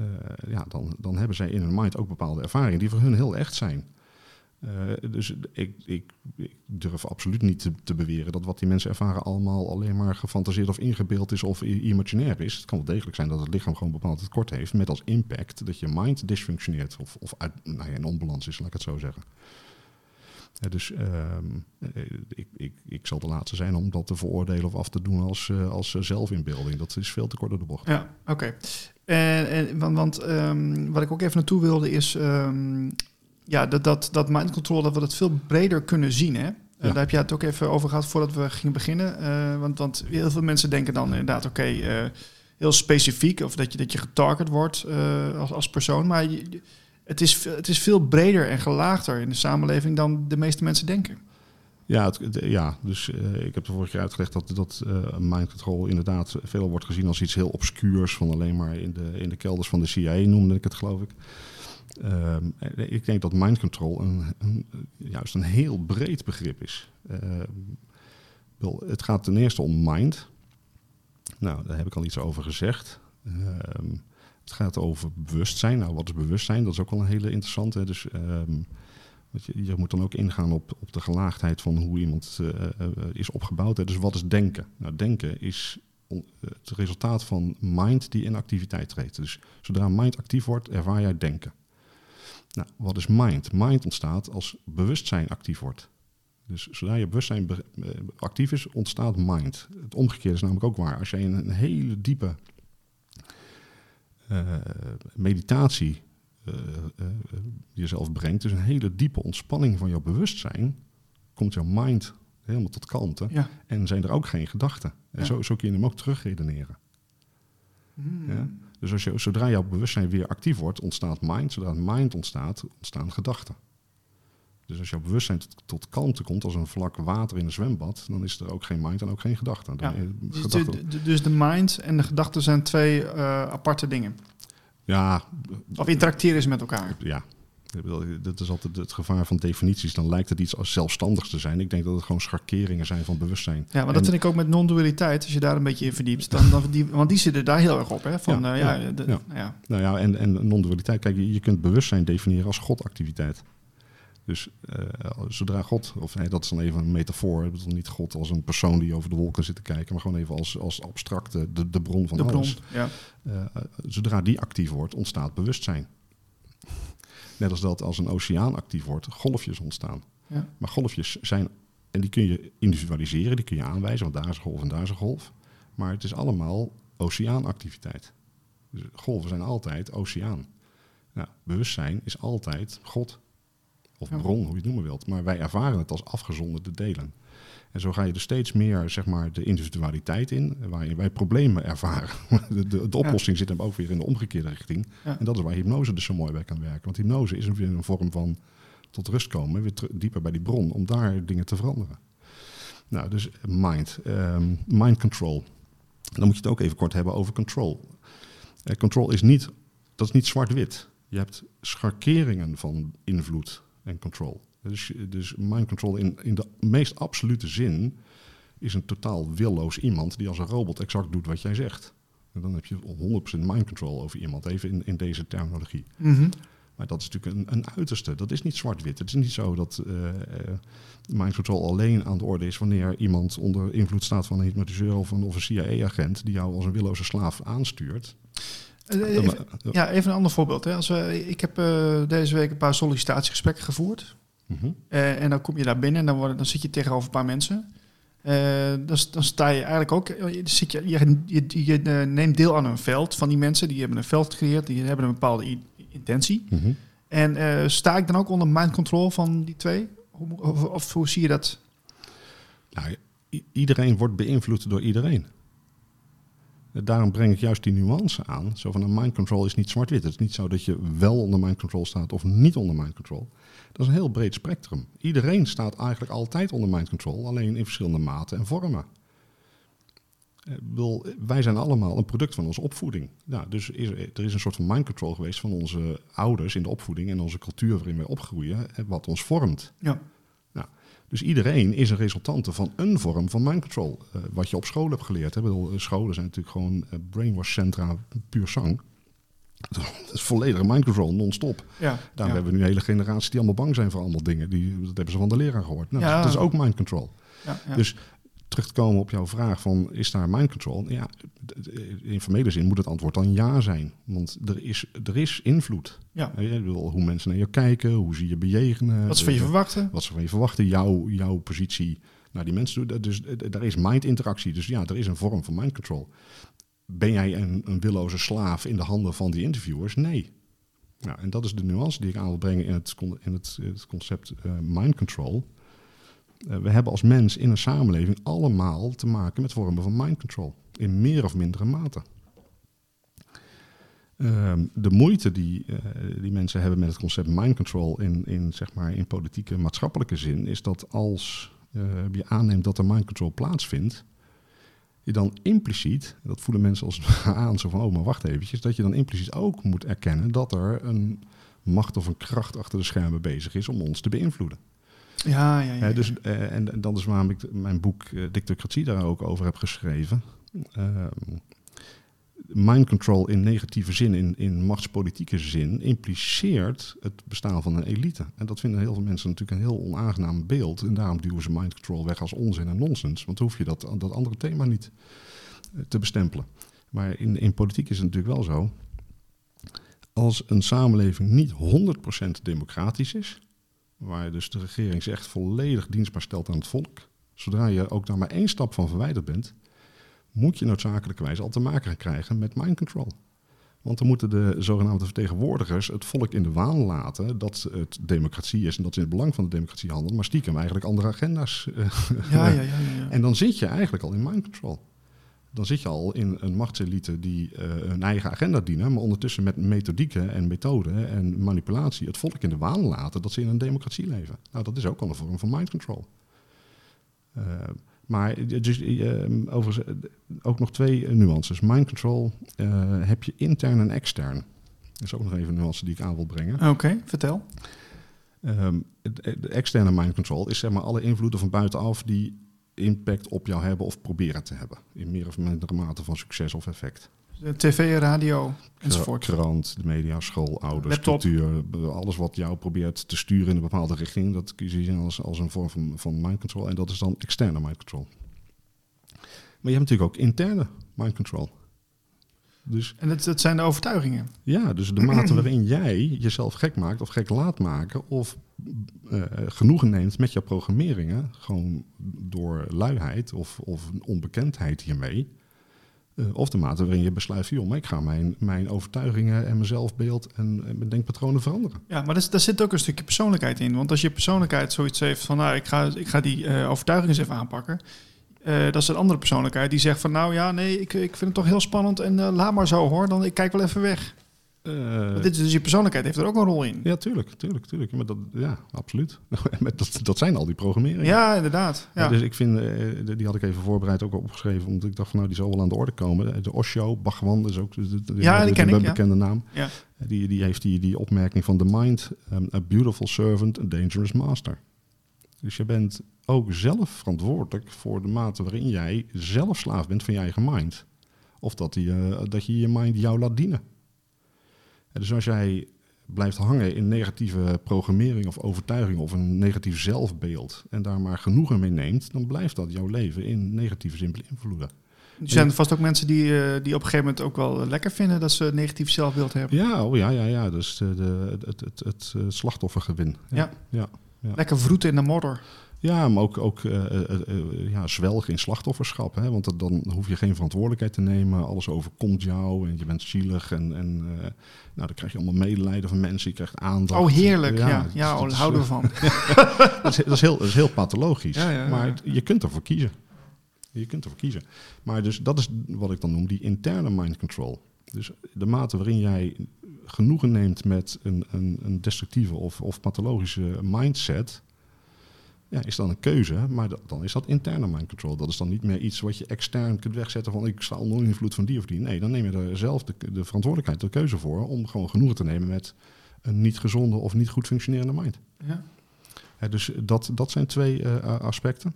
uh, ja, dan, dan hebben zij in hun mind ook bepaalde ervaringen die voor hun heel echt zijn. Uh, dus ik, ik, ik, durf absoluut niet te, te, beweren dat wat die mensen ervaren allemaal alleen maar gefantaseerd of ingebeeld is of emotionair is. Het kan wel degelijk zijn dat het lichaam gewoon bepaald tekort heeft, met als impact dat je mind dysfunctioneert of, of uit, nou ja, in onbalans is, laat ik het zo zeggen. Dus uh, ik, ik, ik zal de laatste zijn om dat te veroordelen of af te doen als, uh, als zelfinbeelding. Dat is veel te kort door de bocht. Ja, oké. En, en, want want um, wat ik ook even naartoe wilde is... Um, ja, dat, dat, dat mind control, dat we dat veel breder kunnen zien. Hè? Daar heb je het ook even over gehad voordat we gingen beginnen. Uh, want, want heel veel mensen denken dan inderdaad, oké, okay, uh, heel specifiek. Of dat je, dat je getarget wordt als, als persoon. Maar je, het, is, het is veel breder en gelaagder in de samenleving dan de meeste mensen denken. Ja, ja dus ik heb de vorige keer uitgelegd dat, dat mind control inderdaad veel wordt gezien als iets heel obscuurs. Van alleen maar in de, in de kelders van de CIA noemde ik het, geloof ik. Ehm, ik denk dat mind control een, een, juist een heel breed begrip is. Ehm, wel, het gaat ten eerste om mind. Nou, daar heb ik al iets over gezegd. Ehm, het gaat over bewustzijn. Nou, wat is bewustzijn? Dat is ook wel een hele interessante. Dus je, je, moet dan ook ingaan op, op de gelaagdheid van hoe iemand uh, uh, is opgebouwd. Hè. Dus wat is denken? Nou, denken is het resultaat van mind die in activiteit treedt. Dus zodra mind actief wordt, ervaar jij denken. Nou, wat is mind? Mind ontstaat als bewustzijn actief wordt. Dus zodra je bewustzijn eh, actief is, ontstaat mind. Het omgekeerde is namelijk ook waar. Als jij in een hele diepe meditatie uh, jezelf brengt, dus een hele diepe ontspanning van jouw bewustzijn, komt jouw mind helemaal tot kalmte. Ja. En zijn er ook geen gedachten. En ja. zo, zo kun je hem ook terugredeneren. Hmm. Ja? Dus als je, zodra jouw bewustzijn weer actief wordt, ontstaat mind. Zodra mind ontstaat, ontstaan gedachten. Dus als jouw bewustzijn tot, tot, kalmte komt als een vlak water in een zwembad, dan is er ook geen mind en ook geen gedachten. Ja, dus. De, dus de mind en de gedachten zijn twee uh, aparte dingen. Ja. Of interacteren ze met elkaar. Ja, dat is altijd het gevaar van definities. Dan lijkt het iets als zelfstandigs te zijn. Ik denk dat het gewoon schakeringen zijn van bewustzijn. Ja, maar dat vind ik ook met non-dualiteit. Als je daar een beetje in verdiept. Dan, dan die, want die zitten daar heel erg op. Hè? Van, ja, uh, ja, de, ja. ja. Nou ja, en, en non-dualiteit. Kijk, je kunt bewustzijn definiëren als godactiviteit. Dus uh, zodra God, of nee, dat is dan even een metafoor, is niet God als een persoon die over de wolken zit te kijken, maar gewoon even als, als abstracte, de, de bron van de alles. Bron, ja. Uh, zodra die actief wordt, ontstaat bewustzijn. Net als dat als een oceaan actief wordt, golfjes ontstaan. Ja. Maar golfjes zijn, en die kun je individualiseren, die kun je aanwijzen, want daar is een golf en daar is een golf. Maar het is allemaal oceaanactiviteit. Dus golven zijn altijd oceaan. Nou, bewustzijn is altijd God. Of bron, hoe je het noemen wilt. Maar wij ervaren het als afgezonderde delen. En zo ga je er steeds meer zeg maar, de individualiteit in, waarin wij problemen ervaren. De, de, de oplossing zit hem ook weer in de omgekeerde richting. En dat is waar hypnose dus zo mooi bij kan werken. Want hypnose is een, een vorm van tot rust komen, weer dieper bij die bron, om daar dingen te veranderen. Nou, dus mind, um, mind control. Dan moet je het ook even kort hebben over control. Uh, control is niet, dat is niet zwart-wit. Je hebt schakeringen van invloed en control. Dus, dus mind control in, in de meest absolute zin is een totaal willoos iemand die als een robot exact doet wat jij zegt. En dan heb je 100% mind control over iemand, even in, in deze terminologie. Mhm. Maar dat is natuurlijk een, een uiterste. Dat is niet zwart-wit. Het is niet zo dat uh, mind control alleen aan de orde is wanneer iemand onder invloed staat van een hypnotiseur of een, of een CIA-agent die jou als een willoze slaaf aanstuurt. Even, ja, even een ander voorbeeld. Hè. Als we, ik heb uh, deze week een paar sollicitatiegesprekken gevoerd. Mm -hmm. uh, en dan kom je daar binnen en dan, worden, dan zit je tegenover een paar mensen. Uh, dan, dan, sta je eigenlijk ook, zit je, je, je, je, neemt deel aan een veld van die mensen. Die hebben een veld gecreëerd, die hebben een bepaalde intentie. Mm -hmm. En sta ik dan ook onder mind control van die twee? Of, of, of hoe zie je dat? Nou, iedereen wordt beïnvloed door iedereen. Daarom breng ik juist die nuance aan. Zo van een mind control is niet zwart-wit. Het is niet zo dat je wel onder mind control staat of niet onder mind control. Dat is een heel breed spectrum. Iedereen staat eigenlijk altijd onder mind control, alleen in verschillende maten en vormen. Wij zijn allemaal een product van onze opvoeding. Dus is, er is een soort van mind control geweest van onze ouders in de opvoeding en onze cultuur waarin wij opgroeien, wat ons vormt. Ja. Dus iedereen is een resultante van een vorm van mind control. Uh, wat je op school hebt geleerd. Hè. Bedoel, scholen zijn natuurlijk gewoon uh, brainwash centra puur zang. Dat is volledige mind control, non-stop. Ja, Daarom ja. hebben we nu een hele generatie die allemaal bang zijn voor allemaal dingen. Die, dat hebben ze van de leraar gehoord. Nou, ja. Dat is ook mind control. Ja, dus terug te komen op jouw vraag van is daar mind control? Ja, in formele zin moet het antwoord dan ja zijn. Want er is, er is invloed. Ja. Je wil hoe mensen naar je kijken, hoe ze je bejegenen. Wat ze van je verwachten. Wat ze van je verwachten, jouw, jouw positie naar die mensen toe. Dus daar is mind interactie. Dus ja, er is een vorm van mind control. Ben jij een, een willoze slaaf in de handen van die interviewers? Nee. Nou, en dat is de nuance die ik aan wil brengen in het, in het, het concept uh, mind control. Uh, we hebben als mens in een samenleving allemaal te maken met vormen van mind control. In meer of mindere mate. Uh, de moeite die, uh, die mensen hebben met het concept mind control in, in, zeg maar, in politieke maatschappelijke zin, is dat als je aanneemt dat er mind control plaatsvindt, je dan impliciet, dat voelen mensen als aan, zo van, oh maar wacht eventjes, dat je dan impliciet ook moet erkennen dat er een macht of een kracht achter de schermen bezig is om ons te beïnvloeden. Ja, ja, ja. Uh, dus, uh, en, en dat is waarom ik mijn boek Dictocratie daar ook over heb geschreven. Ehm, mind control in negatieve zin, in, in machtspolitieke zin, impliceert het bestaan van een elite. En dat vinden heel veel mensen natuurlijk een heel onaangenaam beeld. En daarom duwen ze mind control weg als onzin en nonsens. Want hoef je dat, dat andere thema niet te bestempelen. Maar in, in politiek is het natuurlijk wel zo. Als een samenleving niet 100% democratisch is, waar dus de regering zich echt volledig dienstbaar stelt aan het volk, zodra je ook daar maar één stap van verwijderd bent, moet je noodzakelijkerwijs al te maken gaan krijgen met mind control. Want dan moeten de zogenaamde vertegenwoordigers het volk in de waan laten dat het democratie is en dat ze in het belang van de democratie handelen, maar stiekem eigenlijk andere agenda's. Ja, ja, ja, ja, En dan zit je eigenlijk al in mind control. Dan zit je al in een machtselite die uh, hun eigen agenda dienen, maar ondertussen met methodieken en methoden en manipulatie het volk in de waan laten dat ze in een democratie leven. Nou, dat is ook al een vorm van mind control. Uh, maar dus, uh, overigens ook nog twee nuances. Mind control uh, heb je intern en extern. Dat is ook nog even een nuance die ik aan wil brengen. Oké, okay, vertel. Um, de externe mind control is zeg maar alle invloeden van buitenaf die impact op jou hebben of proberen te hebben. In meer of mindere mate van succes of effect. De TV, radio enzovoort. Krant, de media, school, ouders, Laptop. cultuur. Alles wat jou probeert te sturen in een bepaalde richting. Dat kun je zien als, als een vorm van, van mind control. En dat is dan externe mind control. Maar je hebt natuurlijk ook interne mind control. Dus, en dat, dat zijn de overtuigingen. Ja, dus de mate waarin jij jezelf gek maakt of gek laat maken of uh, genoegen neemt met jouw programmeringen, gewoon door luiheid of, of onbekendheid hiermee. Uh, of de mate waarin je besluit, joh, maar ik ga mijn, mijn overtuigingen en mijn zelfbeeld en, mijn denkpatronen veranderen. Ja, maar daar zit ook een stukje persoonlijkheid in. Want als je persoonlijkheid zoiets heeft van, nou, ik ga, ik ga die uh, overtuigingen eens even aanpakken. Uh, dat is een andere persoonlijkheid die zegt van, nou ja, nee, ik, ik vind het toch heel spannend en laat maar zo hoor, dan ik kijk wel even weg. Uh, dit is dus je persoonlijkheid heeft er ook een rol in. Ja, tuurlijk, tuurlijk, tuurlijk. Maar dat, ja, absoluut. dat, dat zijn al die programmeringen. Ja, inderdaad. Ja. Ja, dus ik vind, uh, die had ik even voorbereid ook opgeschreven, omdat ik dacht van nou, die zal wel aan de orde komen. De Osho, Bhagwan, is ook de, de, ja, die ken een ik, bekende ja. naam. Ja. Die, die heeft die, die opmerking van the mind, um, a beautiful servant, a dangerous master. Dus je bent ook zelf verantwoordelijk voor de mate waarin jij zelf slaaf bent van je eigen mind. Of dat, die, uh, dat je je mind jou laat dienen. Dus als jij blijft hangen in negatieve programmering of overtuiging of een negatief zelfbeeld en daar maar genoegen mee neemt, dan blijft dat jouw leven in negatieve zin beïnvloeden. Er zijn vast ook mensen die, uh, die op een gegeven moment ook wel lekker vinden dat ze een negatief zelfbeeld hebben. Ja, oh ja, ja, ja. Dus de, de, het, het, het, slachtoffergewin. Ja. Ja. ja. Lekker vroeten in de modder. Ja, maar ook, ook uh, uh, ja, zwelgen in slachtofferschap. Hè? Want dan hoef je geen verantwoordelijkheid te nemen. Alles overkomt jou en je bent zielig. En, en nou, dan krijg je allemaal medelijden van mensen. Je krijgt aandacht. Oh, heerlijk. Ja, ja, ja oh, houden we van. dat, is, dat, is heel, dat is heel pathologisch. Ja, maar je kunt ervoor kiezen. Je kunt ervoor kiezen. Maar dus dat is wat ik dan noem die interne mind control. Dus de mate waarin jij genoegen neemt met een, een, een destructieve of, of pathologische mindset ja, is dan een keuze, maar dan is dat interne mind control. Dat is dan niet meer iets wat je extern kunt wegzetten van ik sta onder invloed van die of die. Nee, dan neem je er zelf de, de verantwoordelijkheid, de keuze voor om gewoon genoegen te nemen met een niet gezonde of niet goed functionerende mind. Ja. dus dat, dat zijn twee uh, aspecten.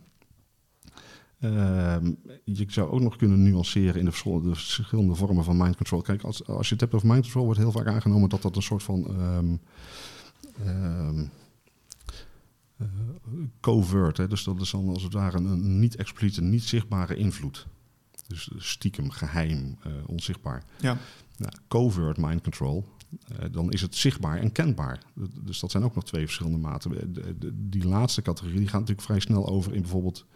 Uh, je zou ook nog kunnen nuanceren in de verschillende vormen van mind control. Kijk, als, als je het hebt over mind control, wordt heel vaak aangenomen dat dat een soort van um, covert. Hè? Dus dat is dan als het ware een, niet expliciete, niet zichtbare invloed. Dus stiekem, geheim, uh, onzichtbaar. Ja. Nou, covert mind control, uh, dan is het zichtbaar en kenbaar. Dus dat zijn ook nog twee verschillende maten. die laatste categorie die gaat natuurlijk vrij snel over in bijvoorbeeld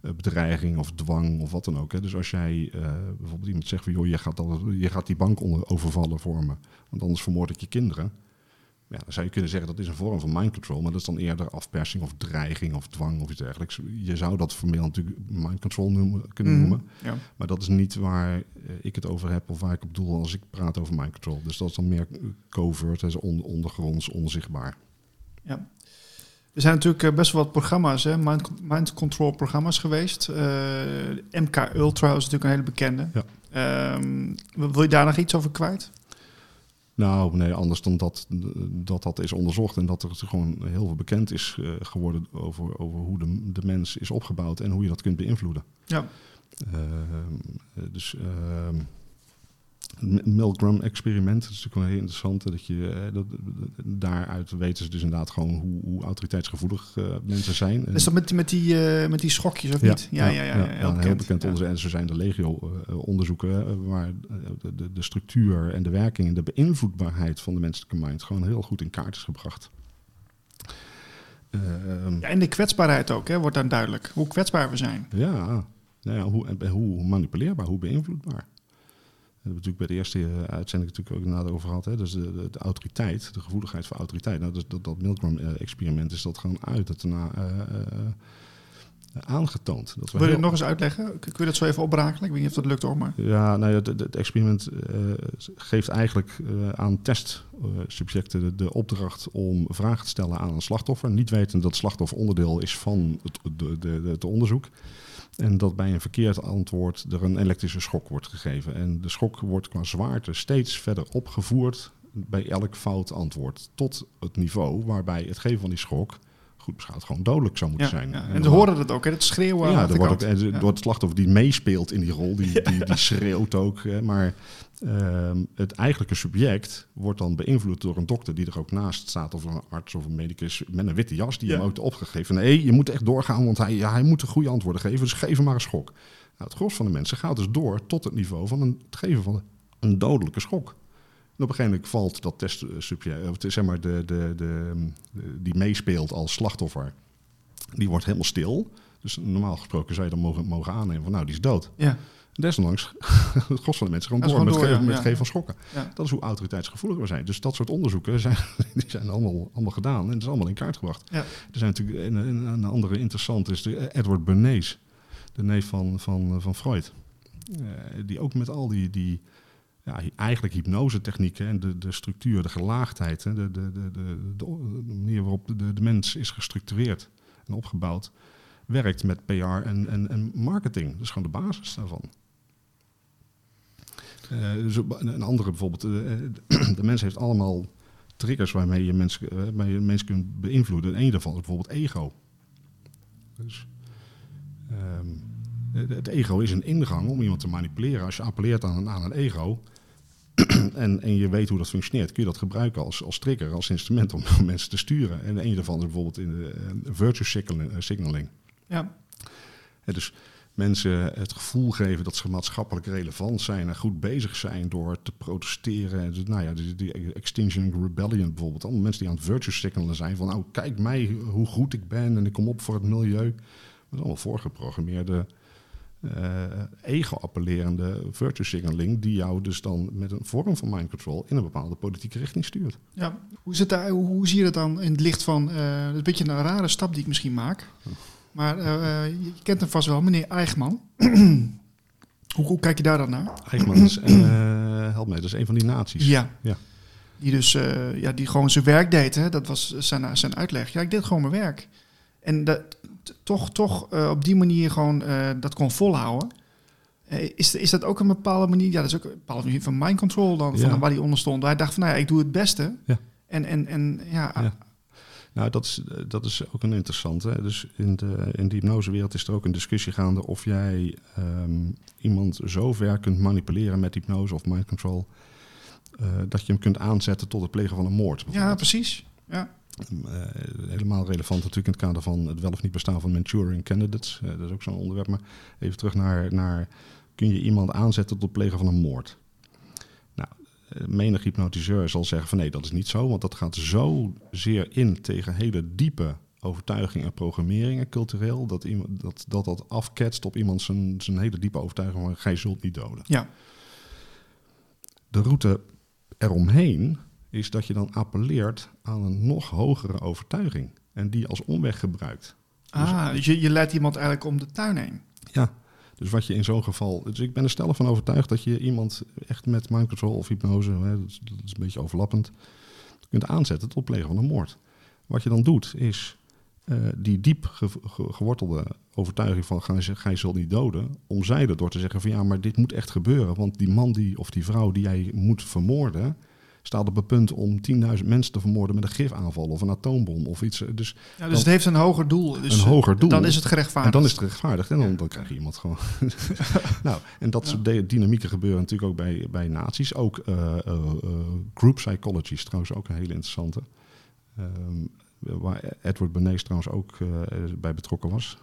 bedreiging of dwang of wat dan ook. Hè. Dus als jij bijvoorbeeld iemand zegt van joh, je gaat, je gaat die bank onder, overvallen voor me, want anders vermoord ik je kinderen ja, dan zou je kunnen zeggen dat is een vorm van mind control, maar dat is dan eerder afpersing of dreiging of dwang of iets dergelijks. Je zou dat formeel natuurlijk mind control noemen, kunnen mhm, noemen, ja. maar dat is niet waar eh, ik het over heb of waar ik op doel als ik praat over mind control. Dus dat is dan meer covert, dus on, ondergronds, onzichtbaar. Ja. Er zijn natuurlijk eh, best wel wat programma's, hè? Mind, mind control programma's geweest. Uh, MK Ultra is natuurlijk een hele bekende. Ja. Um, wil je daar nog iets over kwijt? Nou, nee, anders dan dat, dat dat is onderzocht en dat er gewoon heel veel bekend is uh, geworden over, over hoe de, de mens is opgebouwd en hoe je dat kunt beïnvloeden. Ja. Uh, dus uh, Milgram-experiment, dat is natuurlijk wel heel interessant. Dat je, eh, dat, daaruit weten ze dus inderdaad gewoon hoe, hoe autoriteitsgevoelig uh, mensen zijn. Is dat met, met, die, uh, met die schokjes of ja, niet? Ja, ja, ja. ja, ja, heel bekend onderzoek. En zo zijn de legio-onderzoeken waar de, de, de, structuur en de werking en de beïnvloedbaarheid van de menselijke mind gewoon heel goed in kaart is gebracht. Ehm, ja, en de kwetsbaarheid ook, hè, wordt dan duidelijk. Hoe kwetsbaar we zijn. Ja, nou ja hoe, hoe manipuleerbaar, hoe beïnvloedbaar hebben natuurlijk bij de eerste eh, uitzending natuurlijk ook inderdaad over gehad. Hè? Dus de, de, autoriteit, de gevoeligheid voor autoriteit. Nou, dus dat, dat Milgram-experiment is dat gewoon uit het na, uh, aangetoond. Dat Wil je het nog eens uitleggen? Kun je dat zo even oprakelen? Ik weet niet of dat lukt hoor, maar... Ja, nou ja, het experiment geeft eigenlijk aan testsubjecten de, de, opdracht om vragen te stellen aan een slachtoffer. Niet weten dat het slachtoffer onderdeel is van het, de, de, het onderzoek. En dat bij een verkeerd antwoord er een elektrische schok wordt gegeven. En de schok wordt qua zwaarte steeds verder opgevoerd bij elk fout antwoord. Tot het niveau waarbij het geven van die schok goed beschouwd gewoon dodelijk zou moeten zijn. Ja. En, ze horen dat ook, hè? het schreeuwen. Ja, er wordt ook, door het slachtoffer die meespeelt in die rol, die, die, die schreeuwt ook. Hè? Maar Ehm, het eigenlijke subject wordt dan beïnvloed door een dokter die er ook naast staat, of een arts of een medicus met een witte jas, die hem ook opgegeven. Nee, je moet echt doorgaan, want hij, ja, hij moet een goede antwoorden geven, dus geef hem maar een schok. Nou, het gros van de mensen gaat dus door tot het niveau van een, het geven van een dodelijke schok. Op een gegeven moment valt dat testsubject, zeg maar, de, de, de, die meespeelt als slachtoffer, die wordt helemaal stil. Dus normaal gesproken zou je dan mogen, mogen aannemen van nou, die is dood. Ja. Desondanks, het gros van de mensen gewoon door, met, door, geven, met geven van schokken. Dat is hoe autoriteitsgevoelig we zijn. Dus dat soort onderzoeken zijn, die zijn allemaal, allemaal gedaan en het is allemaal in kaart gebracht. Er zijn natuurlijk een, een, andere interessant is de Edward Bernays, de neef van, van, van Freud. Uh, die ook met al die, die ja, eigenlijk hypnose-technieken en de, de structuur, de gelaagdheid, de, de, de, de, de manier waarop de, de mens is gestructureerd en opgebouwd, werkt met PR en, en, en marketing. Dat is gewoon de basis daarvan. Uh, dus een andere bijvoorbeeld, uh, de mens heeft allemaal triggers waarmee je mensen, kunt beïnvloeden. En een daarvan is bijvoorbeeld ego. Dus, um, het ego is een ingang om iemand te manipuleren. Als je appelleert aan, aan een ego, en, en je weet hoe dat functioneert, kun je dat gebruiken als, als trigger, als instrument om mensen te sturen. En een daarvan is bijvoorbeeld in de uh, virtue signaling. signaling. Ja. En dus mensen het gevoel geven dat ze maatschappelijk relevant zijn en goed bezig zijn door te protesteren. Dus, nou ja, die, die Extinction Rebellion bijvoorbeeld. Allemaal mensen die aan het virtue signalen zijn van nou kijk mij hoe goed ik ben en ik kom op voor het milieu. Dat is allemaal voorgeprogrammeerde ego-appellerende virtue signaling die jou dus dan met een vorm van mind control in een bepaalde politieke richting stuurt. Ja, hoe, zit daar, hoe, zie je dat dan in het licht van, uh, een beetje een rare stap die ik misschien maak, maar uh, je kent hem vast wel, meneer Eichmann. hoe, hoe, kijk je daar dan naar? Eichmann is, help mij, dat is een van die naties. Ja. ja. Die dus, ja, die gewoon zijn werk deed, hè? dat was zijn, zijn uitleg. Ja, ik deed gewoon mijn werk. En dat, toch, toch uh, op die manier gewoon uh, dat kon volhouden. Uh, is, is dat ook een bepaalde manier? Ja, dat is ook een bepaalde manier van mind control dan, ja. van waar hij onder stond. Hij dacht van, nou ja, ik doe het beste. Ja. En, en, en ja... ja. Nou, dat is, dat is ook een interessante. Dus in de, in de hypnosewereld is er ook een discussie gaande of jij um, iemand zo ver kunt manipuleren met hypnose of mind control, dat je hem kunt aanzetten tot het plegen van een moord. Ja, precies. Ja. Uh, helemaal relevant natuurlijk in het kader van het wel of niet bestaan van Manchurian candidates. Uh, dat is ook zo'n onderwerp. Maar even terug naar, naar, kun je iemand aanzetten tot het plegen van een moord? Nou, uh, menig hypnotiseur zal zeggen van nee, dat is niet zo. Want dat gaat zo zeer in tegen hele diepe overtuigingen en programmeringen cultureel. Dat iemand, dat, dat, dat afketst op iemand zijn, zijn hele diepe overtuiging van gij zult niet doden. Ja. De route eromheen is dat je dan appelleert aan een nog hogere overtuiging en die als omweg gebruikt. Ah, dus je, je leidt iemand eigenlijk om de tuin heen. Ja, dus wat je in zo'n geval. Dus ik ben er stellig van overtuigd dat je iemand echt met mind control of hypnose, hè, dat, is, dat, is, een beetje overlappend, kunt aanzetten tot plegen van een moord. Wat je dan doet is uh, die diep ge, ge, gewortelde overtuiging van ga je zult niet doden, omzeilen door te zeggen van ja, maar dit moet echt gebeuren, want die man die of die vrouw die jij moet vermoorden, staat op het punt om 10.000 mensen te vermoorden met een gifaanval of een atoombom of iets. Dus, ja, dus het heeft een hoger doel. Dus een hoger doel. Dan is het gerechtvaardigd. En dan is het gerechtvaardigd. En dan, krijg je iemand gewoon. nou, en dat soort ja. dynamieken gebeuren natuurlijk ook bij, bij naties. Ook uh, uh, uh, group psychology is trouwens ook een hele interessante. Um, waar Edward Bernays trouwens ook bij betrokken was.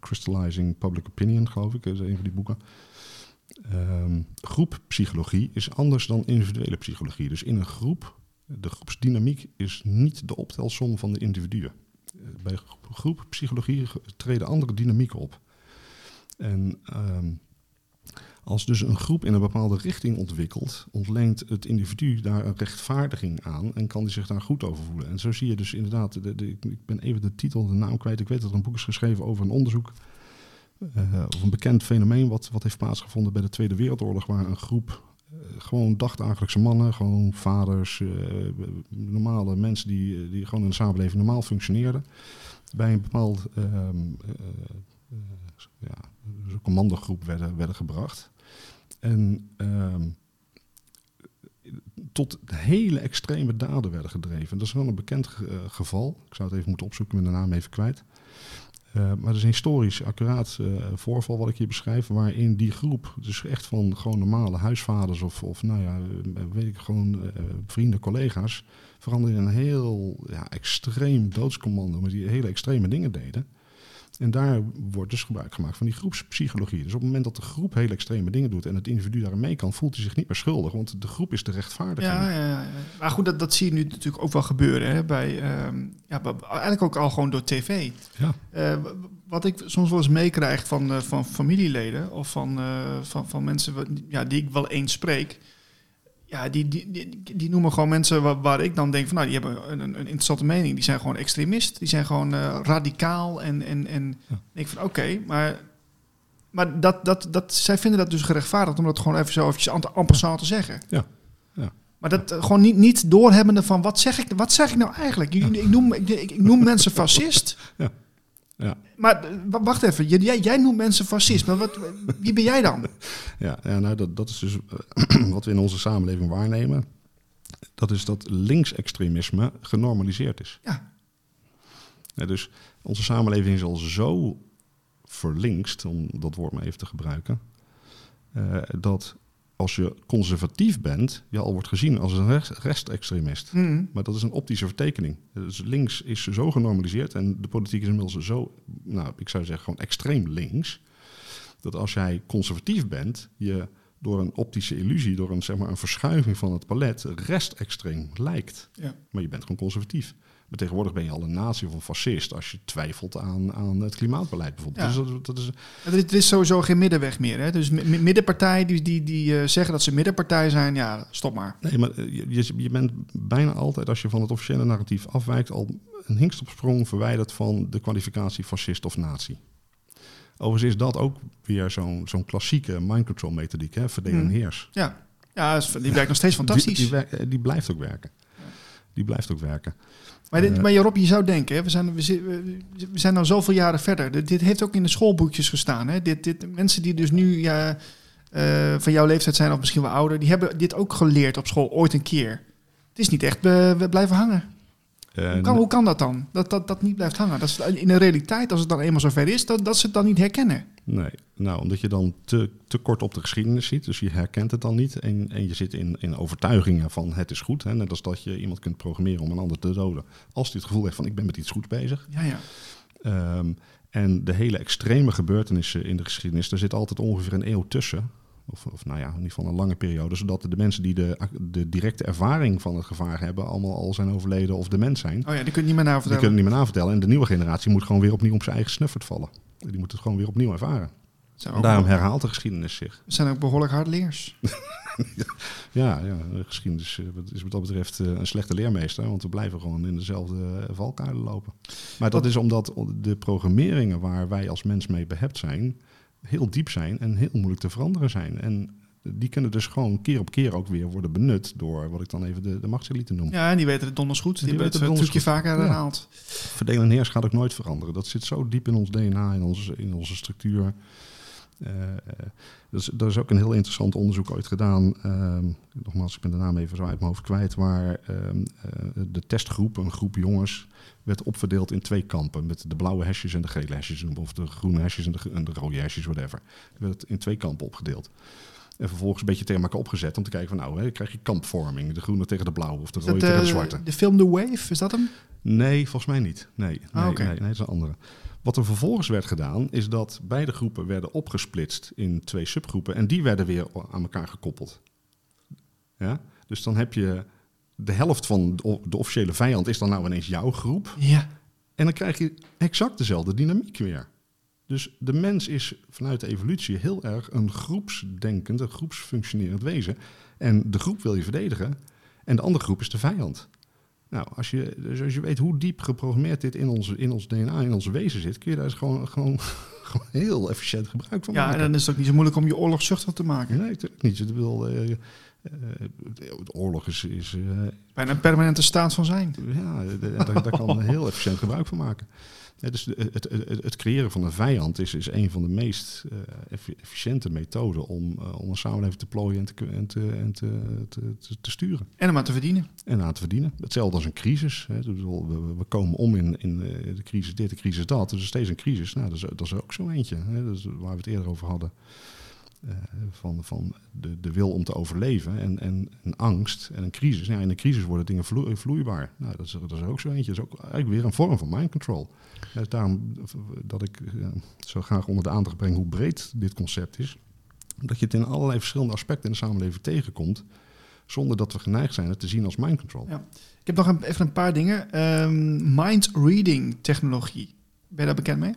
Crystallizing Public Opinion, geloof ik, is een van die boeken. Um, groeppsychologie is anders dan individuele psychologie. Dus in een groep, de groepsdynamiek is niet de optelsom van de individuen. Bij groeppsychologie treden andere dynamieken op. En um, als dus een groep in een bepaalde richting ontwikkelt, ontleent het individu daar een rechtvaardiging aan en kan die zich daar goed over voelen. En zo zie je dus inderdaad, de, de, ik ben even de titel, de naam kwijt, ik weet dat er een boek is geschreven over een onderzoek uh, of een bekend fenomeen wat, wat heeft plaatsgevonden bij de Tweede Wereldoorlog, waar een groep uh, gewoon dagdagelijkse mannen, gewoon vaders, uh, normale mensen die, die gewoon in de samenleving normaal functioneerden, bij een bepaald ja, commandogroep werden, werden gebracht. En um, tot hele extreme daden werden gedreven. Dat is wel een bekend geval. Ik zou het even moeten opzoeken, met de naam even kwijt. Uh, maar het is een historisch accuraat uh, voorval wat ik hier beschrijf, waarin die groep, dus echt van gewoon normale huisvaders of, of nou ja, weet ik gewoon vrienden, collega's, veranderen in een heel ja, extreem doodscommando, maar die hele extreme dingen deden. En daar wordt dus gebruik gemaakt van die groepspsychologie. Dus op het moment dat de groep hele extreme dingen doet en het individu daarin mee kan, voelt hij zich niet meer schuldig, want de groep is de rechtvaardiging. Ja, ja, ja. maar goed, dat, dat zie je nu natuurlijk ook wel gebeuren. Hè, bij, um, ja, eigenlijk ook al gewoon door tv. Ja. Uh, wat ik soms wel eens meekrijg van, uh, van familieleden of van, uh, van, van mensen ja, die ik wel eens spreek. Ja, die, die, die, die, noemen gewoon mensen waar, waar, ik dan denk van, nou, die hebben een, een, interessante mening. Die zijn gewoon extremist, die zijn gewoon uh, radicaal. En, en, en ja. ik van, oké, okay, maar, maar dat, dat, dat, zij vinden dat dus gerechtvaardigd om dat gewoon even zo eventjes en passant te zeggen. Ja. ja. Maar dat uh, gewoon niet, niet doorhebbende van, wat zeg ik, wat zeg ik nou eigenlijk? Ik, ik noem, ik, ik, noem mensen fascist. Ja. Ja. Maar wacht even, jij, jij noemt mensen fascist, maar wat, wie ben jij dan? Ja, ja nou, dat, dat is dus uh, wat we in onze samenleving waarnemen. Dat is dat linksextremisme genormaliseerd is. Ja. ja. Dus onze samenleving is al zo verlinkst, om dat woord maar even te gebruiken, uh, dat als je conservatief bent, je al wordt gezien als een rest, restextremist. Mm. Maar dat is een optische vertekening. Dus links is zo genormaliseerd en de politiek is inmiddels zo, nou, ik zou zeggen gewoon extreem links, dat als jij conservatief bent, je door een optische illusie, door een, zeg maar, een verschuiving van het palet, restextreem lijkt. Ja. Maar je bent gewoon conservatief. Maar tegenwoordig ben je al een nazi of een fascist als je twijfelt aan, aan het klimaatbeleid bijvoorbeeld. Ja. Dus dat, dat is, Er is- is sowieso geen middenweg meer. Hè? Dus mi- mi- middenpartijen die, die, die eh, zeggen dat ze middenpartij zijn, ja, stop maar. Nee, maar eh, je, je- bent bijna altijd, als je van het officiële narratief afwijkt, al een hingst op sprong verwijderd van de kwalificatie fascist of nazi. Overigens is dat ook weer zo'n zo'n klassieke mind control methodiek, hè? verdeel en Hmm. heers. Ja, ja die werkt nog steeds fantastisch. Die, eh, die blijft ook werken. Die blijft ook werken. Maar, dit, Eh. maar Rob, je zou denken, hè, we, zijn, we, zi- we we zijn al zoveel jaren verder. Dit, dit heeft ook in de schoolboekjes gestaan. Hè? Dit, dit, mensen die dus nu ja, eh, van jouw leeftijd zijn, of misschien wel ouder, die hebben dit ook geleerd op school ooit een keer. Het is niet echt be- blijven hangen. Eh, Hoe kan, hoe kan dat dan? Dat dat, dat niet blijft hangen. Dat is in de realiteit, als het dan eenmaal zover is, dat, dat ze het dan niet herkennen. Nee, nou, omdat je dan te, te kort op de geschiedenis ziet. Dus je herkent het dan niet. En, en je zit in, in overtuigingen van het is goed. Hè? Net als dat je iemand kunt programmeren om een ander te doden. Als hij het gevoel heeft van ik ben met iets goed bezig. Ja, ja. Ehm, en de hele extreme gebeurtenissen in de geschiedenis, daar zit altijd ongeveer een eeuw tussen. Of, of nou ja, in ieder geval een lange periode. Zodat de mensen die de, de directe ervaring van het gevaar hebben, allemaal al zijn overleden of dement zijn. Oh ja, die kun je niet meer Die navertellen. kunnen niet meer navertellen. En de nieuwe generatie moet gewoon weer opnieuw op zijn eigen snuffert vallen. Die moet het gewoon weer opnieuw ervaren. Daarom herhaalt de geschiedenis zich. zijn ook behoorlijk hardleers. Ja, ja de geschiedenis eh, is wat dat betreft eh, een slechte leermeester. Want we blijven gewoon in dezelfde eh, valkuilen lopen. Maar dat Wat- is omdat de programmeringen waar wij als mens mee behept zijn... heel diep zijn en heel moeilijk te veranderen zijn. En die kunnen dus gewoon keer op keer ook weer worden benut... door wat ik dan even de, de machtselite noem. Ja, en die weten het donders goed. Die, Die het weten het trucje vaker goed. Ja. herhaald. Verdelen en heers gaat ook nooit veranderen. Dat zit zo diep in ons DNA, in onze, in onze structuur. Dus, er is ook een heel interessant onderzoek ooit gedaan. ehm, nogmaals, ik ben de naam even zo uit mijn hoofd kwijt. Waar ehm, eh, de testgroep, een groep jongens, werd opverdeeld in twee kampen. Met de blauwe hesjes en de gele hesjes. Of de groene hesjes en de, en de rode hesjes, whatever. Werd in twee kampen opgedeeld. En vervolgens een beetje tegen elkaar opgezet om te kijken van nou, hè, krijg je kampvorming. De groene tegen de blauwe of de rode tegen de zwarte. de film The Wave, is dat hem? Nee, volgens mij niet. Nee, nee, Ah, nee, nee, dat is een andere. Wat er vervolgens werd gedaan, is dat beide groepen werden opgesplitst in twee subgroepen en die werden weer aan elkaar gekoppeld. Ja? Dus dan heb je de helft van de officiële vijand is dan nou ineens jouw groep. Ja. En dan krijg je exact dezelfde dynamiek weer. Dus de mens is vanuit de evolutie heel erg een groepsdenkend, een groepsfunctionerend wezen. En de groep wil je verdedigen en de andere groep is de vijand. Nou, als je, dus als je weet hoe diep geprogrammeerd dit in, onze, in ons DNA, in onze wezen zit, kun je daar dus gewoon, gewoon, gewoon heel efficiënt gebruik van ja, en maken. dan is het ook niet zo moeilijk om je oorlogszuchtig te maken. Nee, natuurlijk niet. Ik wil, eh, eh, de oorlog is, is eh, Bijna een permanente staat van zijn. ja, de- de- daar, daar kan heel efficiënt gebruik van maken. Dus het, het, het creëren van een vijand is, is een van de meest eh, effi- efficiënte methoden om, eh, om een samenleving te plooien en te, en te, en te, te, sturen. En om aan te verdienen. En aan te verdienen. Hetzelfde als een crisis. Hè. We, komen om in, in eh, de crisis dit, de crisis dat. Dus er is steeds een crisis. Nou, dat, is, dat is ook zo eentje. Hè. Dat is waar we het eerder over hadden. Eh, van van de, de wil om te overleven en, en een angst en een crisis. Ja, in een crisis worden dingen vloe- vloeibaar. Nou, dat is, dat is ook zo eentje. Dat is ook eigenlijk weer een vorm van mind control. Is daarom dat ik eh, zo graag onder de aandacht breng hoe breed dit concept is. Dat je het in allerlei verschillende aspecten in de samenleving tegenkomt. Zonder dat we geneigd zijn het te zien als mind control. Ja. Ik heb nog een, even een paar dingen. Ehm, mind reading technologie. Ben je daar bekend mee?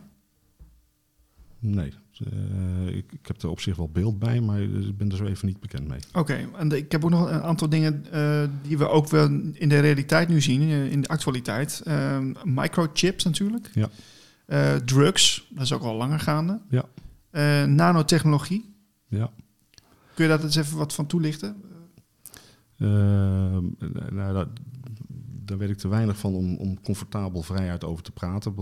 Nee, eh, ik, ik heb er op zich wel beeld bij, maar ik ben er zo even niet bekend mee. Oké, en de- ik heb ook nog een aantal dingen eh, die we ook wel in de realiteit nu zien, eh, in de actualiteit. Microchips natuurlijk. Ja. Drugs, dat is ook al langer gaande. Ja. Nanotechnologie. Ja. Kun je daar eens even wat van toelichten? Ehm, nou, dat, daar weet ik te weinig van om, om comfortabel vrijuit over te praten.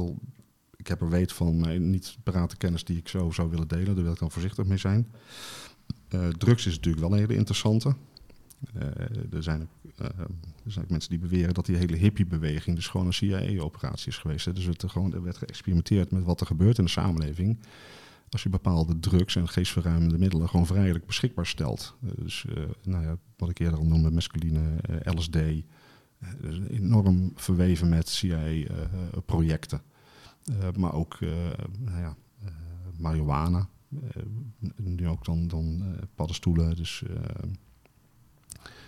Ik heb er weet van, maar niet parate kennis die ik zo zou willen delen. Daar wil ik dan voorzichtig mee zijn. Eh, drugs is natuurlijk wel een hele interessante. Eh, er, zijn ook, eh, er zijn mensen die beweren dat die hele hippiebeweging dus gewoon een CIA-operatie is geweest. Hè. Dus het, gewoon, er werd geëxperimenteerd met wat er gebeurt in de samenleving als je bepaalde drugs en geestverruimende middelen gewoon vrijelijk beschikbaar stelt. Dus nou ja, wat ik eerder al noemde, mescaline, uh, LSD. Enorm verweven met CIA-projecten. Maar ook nou ja, marihuana. nu ook dan, dan paddenstoelen. Dus,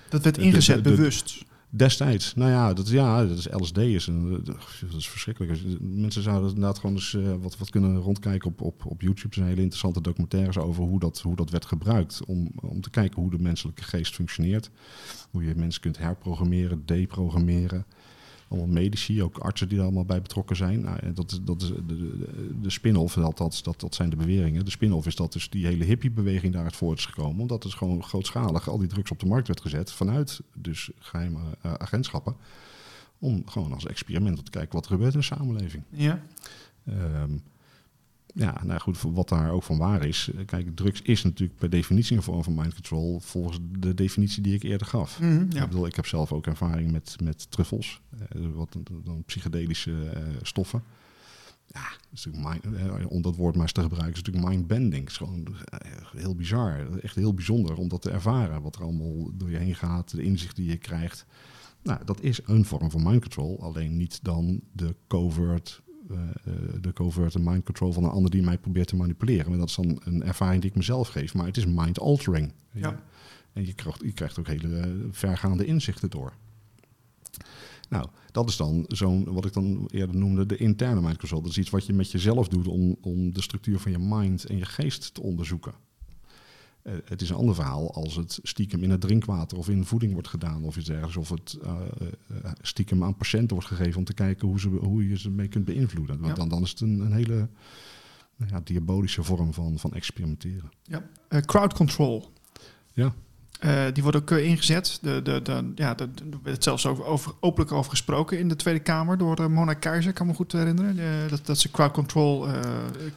dat werd ingezet de, de, bewust. Destijds, nou ja, dat, ja, dat is LSD is, een, dat is verschrikkelijk. Mensen zouden inderdaad gewoon eens uh, wat, wat kunnen rondkijken op, op, op YouTube. Er zijn hele interessante documentaires over hoe dat, hoe dat werd gebruikt. Om, om te kijken hoe de menselijke geest functioneert. Hoe je mensen kunt herprogrammeren, deprogrammeren allemaal medici, ook artsen die er allemaal bij betrokken zijn. Nou, dat, dat is de, de, de spin-off, dat, dat, dat zijn de beweringen. De spin-off is dat dus die hele hippiebeweging daaruit voort is gekomen. Omdat het gewoon grootschalig al die drugs op de markt werd gezet vanuit dus geheime uh, agentschappen. Om gewoon als experiment te kijken wat er gebeurt in de samenleving. Ja. Um, ja, nou goed, wat daar ook van waar is. Eh, kijk, drugs is natuurlijk per definitie een vorm van mind control, volgens de definitie die ik eerder gaf. Mm ja. Ik bedoel, ik heb zelf ook ervaring met, met truffels, eh, wat dan psychedelische eh, stoffen. Ja, is natuurlijk mind, om dat woord maar eens te gebruiken, is natuurlijk mindbending. Het is gewoon heel bizar, echt heel bijzonder om dat te ervaren. Wat er allemaal door je heen gaat, de inzicht die je krijgt. Nou, dat is een vorm van mind control, alleen niet dan de covert de covert mind control van een ander die mij probeert te manipuleren. Maar dat is dan een ervaring die ik mezelf geef. Maar het is mind altering. Ja. En je krijgt, je krijgt ook hele eh, vergaande inzichten door. Nou, dat is dan zo'n, wat ik dan eerder noemde, de interne mind control. Dat is iets wat je met jezelf doet om, om de structuur van je mind en je geest te onderzoeken. Uh, het is een ander verhaal als het stiekem in het drinkwater of in voeding wordt gedaan of iets dergelijks. Of het uh, uh, stiekem aan patiënten wordt gegeven om te kijken hoe, ze, hoe je ze mee kunt beïnvloeden. Want dan, dan is het een, een hele nou ja, diabolische vorm van, van experimenteren. Ja, crowd control. Ja. die wordt ook ingezet. De, de, de, ja, er werd zelfs over, over, openlijk over gesproken in de Tweede Kamer door Mona Keizer, kan me goed herinneren. dat, dat ze crowd control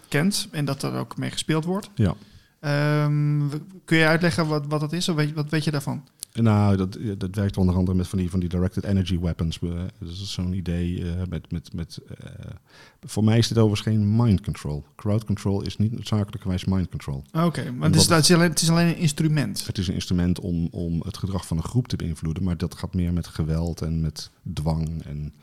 kent en dat er ook mee gespeeld wordt. Ja. Um, kun je uitleggen wat, wat dat is? Of weet, wat weet je daarvan? Nou, dat, dat werkt onder andere met van die, van die directed energy weapons. Dus dat is zo'n idee uh, met... met, met uh, voor mij is dit overigens geen mind control. Crowd control is niet noodzakelijkerwijs mind control. Oké, okay, maar het is, het, is alleen, het is alleen een instrument. Het is een instrument om, om het gedrag van een groep te beïnvloeden. Maar dat gaat meer met geweld en met dwang en...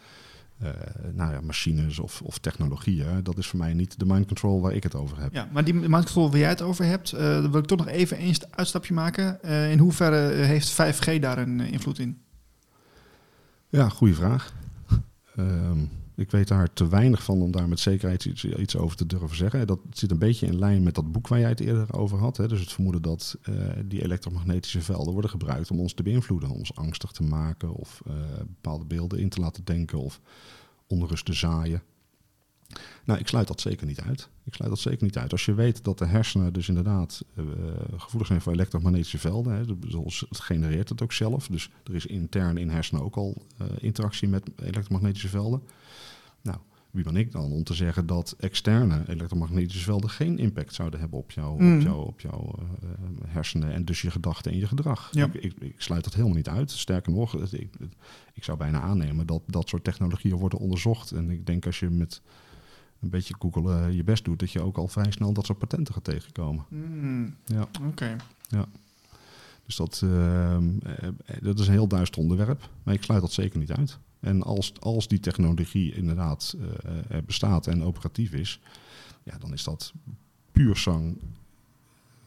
Uh, nou ja, machines of, of technologieën. Dat is voor mij niet de mind control waar ik het over heb. Ja, maar die mind control waar jij het over hebt, uh, dan wil ik toch nog even een uitstapje maken. Uh, in hoeverre heeft 5G daar een invloed in? Ja, goede vraag. um, ik weet daar te weinig van om daar met zekerheid iets, over te durven zeggen. Dat zit een beetje in lijn met dat boek waar jij het eerder over had. Hè? Dus het vermoeden dat die elektromagnetische velden worden gebruikt om ons te beïnvloeden. Ons angstig te maken of bepaalde beelden in te laten denken of onrust te zaaien. Nou, ik sluit dat zeker niet uit. Ik sluit dat zeker niet uit. Als je weet dat de hersenen dus inderdaad uh, gevoelig zijn voor elektromagnetische velden, hè, zoals het genereert het ook zelf. Dus er is intern in hersenen ook al uh, interactie met elektromagnetische velden. Nou, wie ben ik dan om te zeggen dat externe elektromagnetische velden geen impact zouden hebben op, jou, mm. op, jou, op jouw uh, hersenen en dus je gedachten en je gedrag? Ja. Ik, ik, ik, sluit dat helemaal niet uit. Sterker nog, ik, ik zou bijna aannemen dat dat soort technologieën worden onderzocht. En ik denk als je met een beetje Google uh, je best doet, dat je ook al vrij snel dat soort patenten gaat tegenkomen. Mm. Ja. Oké. Okay. Ja. Dus dat, uh, dat is een heel duister onderwerp, maar ik sluit dat zeker niet uit. En als, als die technologie inderdaad uh, bestaat en operatief is, ja, dan is dat puur zang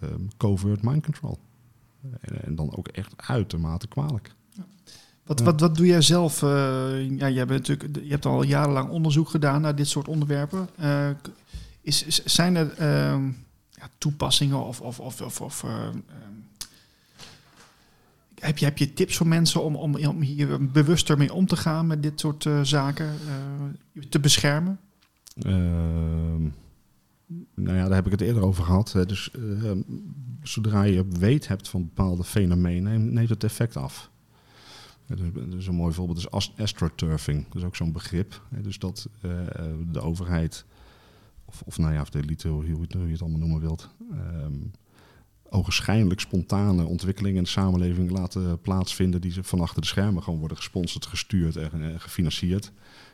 um, covert mind control. En, en, dan ook echt uitermate kwalijk. Ja. Wat, wat, wat doe jij zelf? Uh, ja, jij bent natuurlijk, je hebt al jarenlang onderzoek gedaan naar dit soort onderwerpen. Uh, is, is, zijn er uh, ja, toepassingen of, of, of, of, of heb, je, heb je tips voor mensen om, om, om hier bewuster mee om te gaan met dit soort zaken, te beschermen? Ehm, nou ja, daar heb ik het eerder over gehad. Hè. Dus zodra je weet hebt van bepaalde fenomenen, neemt het effect af. Dus een mooi voorbeeld is astroturfing. Dat is ook zo'n begrip. Dus dat uh, de overheid, of, of nou ja, of de elite, hoe je, het allemaal noemen wilt, um, ogenschijnlijk spontane ontwikkelingen in de samenleving laten plaatsvinden die ze van achter de schermen gewoon worden gesponsord, gestuurd en gefinancierd.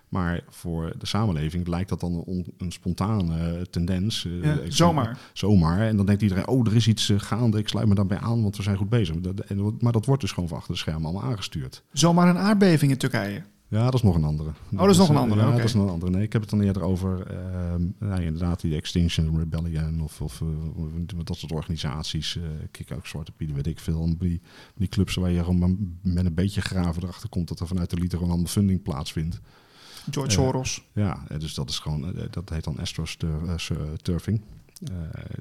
Maar voor de samenleving lijkt dat dan een, een spontane tendens. eh, Ja, ik- zomaar. Zomaar. En dan denkt iedereen, oh, er is iets eh, gaande, ik sluit me daarbij aan, want we zijn goed bezig. Maar dat wordt dus gewoon van achter de schermen allemaal aangestuurd. Zomaar een aardbeving in Turkije. Ja, dat is nog een andere. Oh, dat is nog een eh, andere, Ja, dat is nog een andere. Nee, ik heb het dan eerder over, ehm, nou, inderdaad, die Extinction Rebellion of, of eh, dat soort organisaties. eh Kick ook Zwarte Pieden, weet ik veel. Die, die clubs waar je gewoon met een beetje graven erachter komt dat er vanuit de liter gewoon allemaal funding plaatsvindt. George Eh, Soros. Ja, eh, dus dat is gewoon, eh, dat heet dan astroturfing.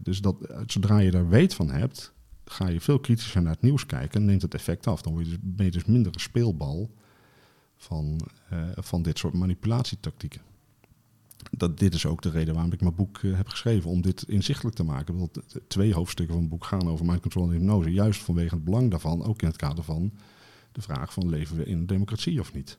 Dus dat, eh, zodra je daar weet van hebt, ga je veel kritischer naar het nieuws kijken en neemt het effect af. Dan dus, ben je dus minder een speelbal van, eh, van dit soort manipulatietactieken. Dat, dit is ook de reden waarom ik mijn boek eh, heb geschreven, om dit inzichtelijk te maken. Ik wil t- t- twee hoofdstukken van het boek gaan over mind control en hypnose, juist vanwege het belang daarvan, ook in het kader van de vraag van leven we in een democratie of niet.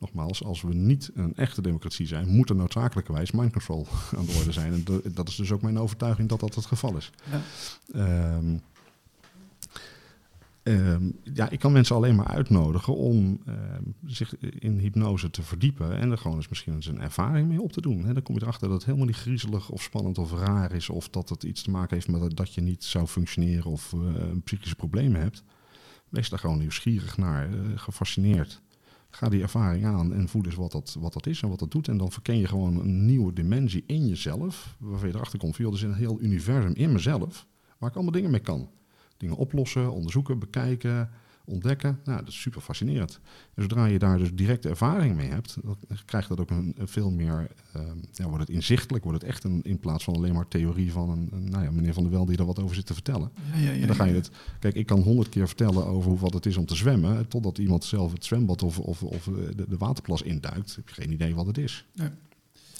Nogmaals, als we niet een echte democratie zijn, moet er noodzakelijkerwijs mind control aan de orde zijn. En dat is dus ook mijn overtuiging dat dat het geval is. Ja. Ehm, ehm, ja, ik kan mensen alleen maar uitnodigen om ehm, zich in hypnose te verdiepen en er gewoon eens misschien eens een ervaring mee op te doen. Hè, dan kom je erachter dat het helemaal niet griezelig of spannend of raar is, of dat het iets te maken heeft met dat je niet zou functioneren of eh, psychische problemen hebt. Wees daar gewoon nieuwsgierig naar, eh, gefascineerd. Ga die ervaring aan en voel eens wat dat, wat dat is en wat dat doet. En dan verken je gewoon een nieuwe dimensie in jezelf. Waarvan je erachter komt joh, er is een heel universum in mezelf. Waar ik allemaal dingen mee kan. Dingen oplossen, onderzoeken, bekijken, ontdekken. Nou, dat is super fascinerend. En zodra je daar dus directe ervaring mee hebt, dan krijgt dat ook een, veel meer, eh, ja, wordt het inzichtelijk, wordt het echt een, in plaats van alleen maar theorie van een, een nou ja, meneer Van der Wel die er wat over zit te vertellen. Ja, ja, ja, En dan ga je het. Kijk, ik kan honderd keer vertellen over hoe wat het is om te zwemmen. Totdat iemand zelf het zwembad of, of, of de, de waterplas induikt. Heb je geen idee wat het is.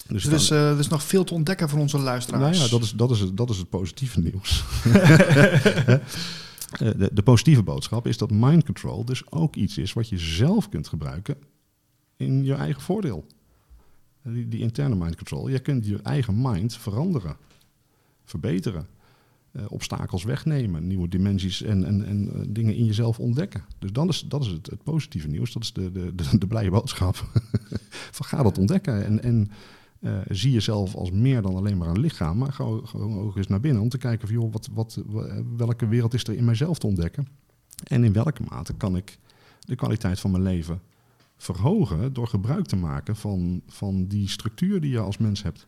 Dus, dan- eh, er is nog veel te ontdekken voor onze luisteraars. nou ja, dat is, dat, is het, dat is het positieve nieuws. Eh, de, de positieve boodschap is dat mind control dus ook iets is wat je zelf kunt gebruiken in je eigen voordeel. Eh, Die, die interne mind control. Je kunt je eigen mind veranderen, verbeteren, eh, obstakels wegnemen, nieuwe dimensies en, en, en dingen in jezelf ontdekken. Dus dat is, dat is het, het positieve nieuws, dat is de, de, de, de blije boodschap. Van ga dat ontdekken en, en eh, zie jezelf als meer dan alleen maar een lichaam, maar ga gewoon ook eens naar binnen om te kijken van, joh, wat, wat, welke wereld is er in mijzelf te ontdekken en in welke mate kan ik de kwaliteit van mijn leven verhogen door gebruik te maken van, van die structuur die je als mens hebt.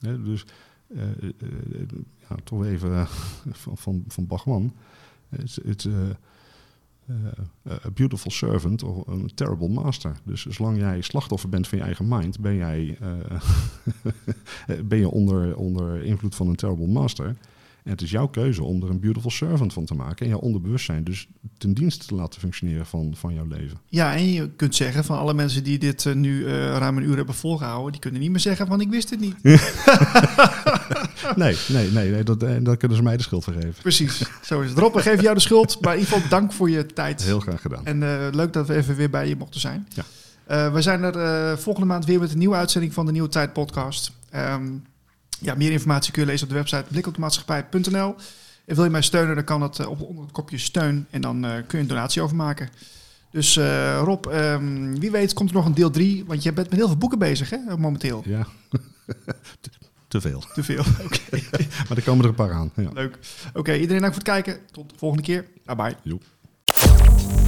Dus eh, eh, ja, toch even van, van, van Bachman. A beautiful servant of een terrible master. Dus zolang jij slachtoffer bent van je eigen mind, ben jij eh, ben je onder, onder invloed van een terrible master. En het is jouw keuze om er een beautiful servant van te maken en jouw onderbewustzijn dus ten dienste te laten functioneren van, van jouw leven. Ja, en je kunt zeggen van alle mensen die dit eh, nu eh, ruim een uur hebben volgehouden, die kunnen niet meer zeggen van ik wist het niet. Nee, nee, nee, nee dat, eh, daar kunnen ze mij de schuld voor geven. Precies, zo is het. Rob, we geven jou de schuld, maar in ieder geval dank voor je tijd. Heel graag gedaan. En leuk dat we even weer bij je mochten zijn. Ja. We zijn er volgende maand weer met een nieuwe uitzending van de Nieuwe Tijd podcast. Ehm, ja, meer informatie kun je lezen op de website blikopdemaatschappij.nl. En wil je mij steunen, dan kan dat eh, op, onder het kopje steun. En dan eh, kun je een donatie overmaken. Dus eh, Rob, ehm, wie weet komt er nog een deel 3. Want je bent met heel veel boeken bezig, hè, momenteel. Ja, te, te veel. Te veel. Oké, Maar er komen er een paar aan. Ja. leuk. Oké, iedereen dank voor het kijken. Tot de volgende keer. Bye bye.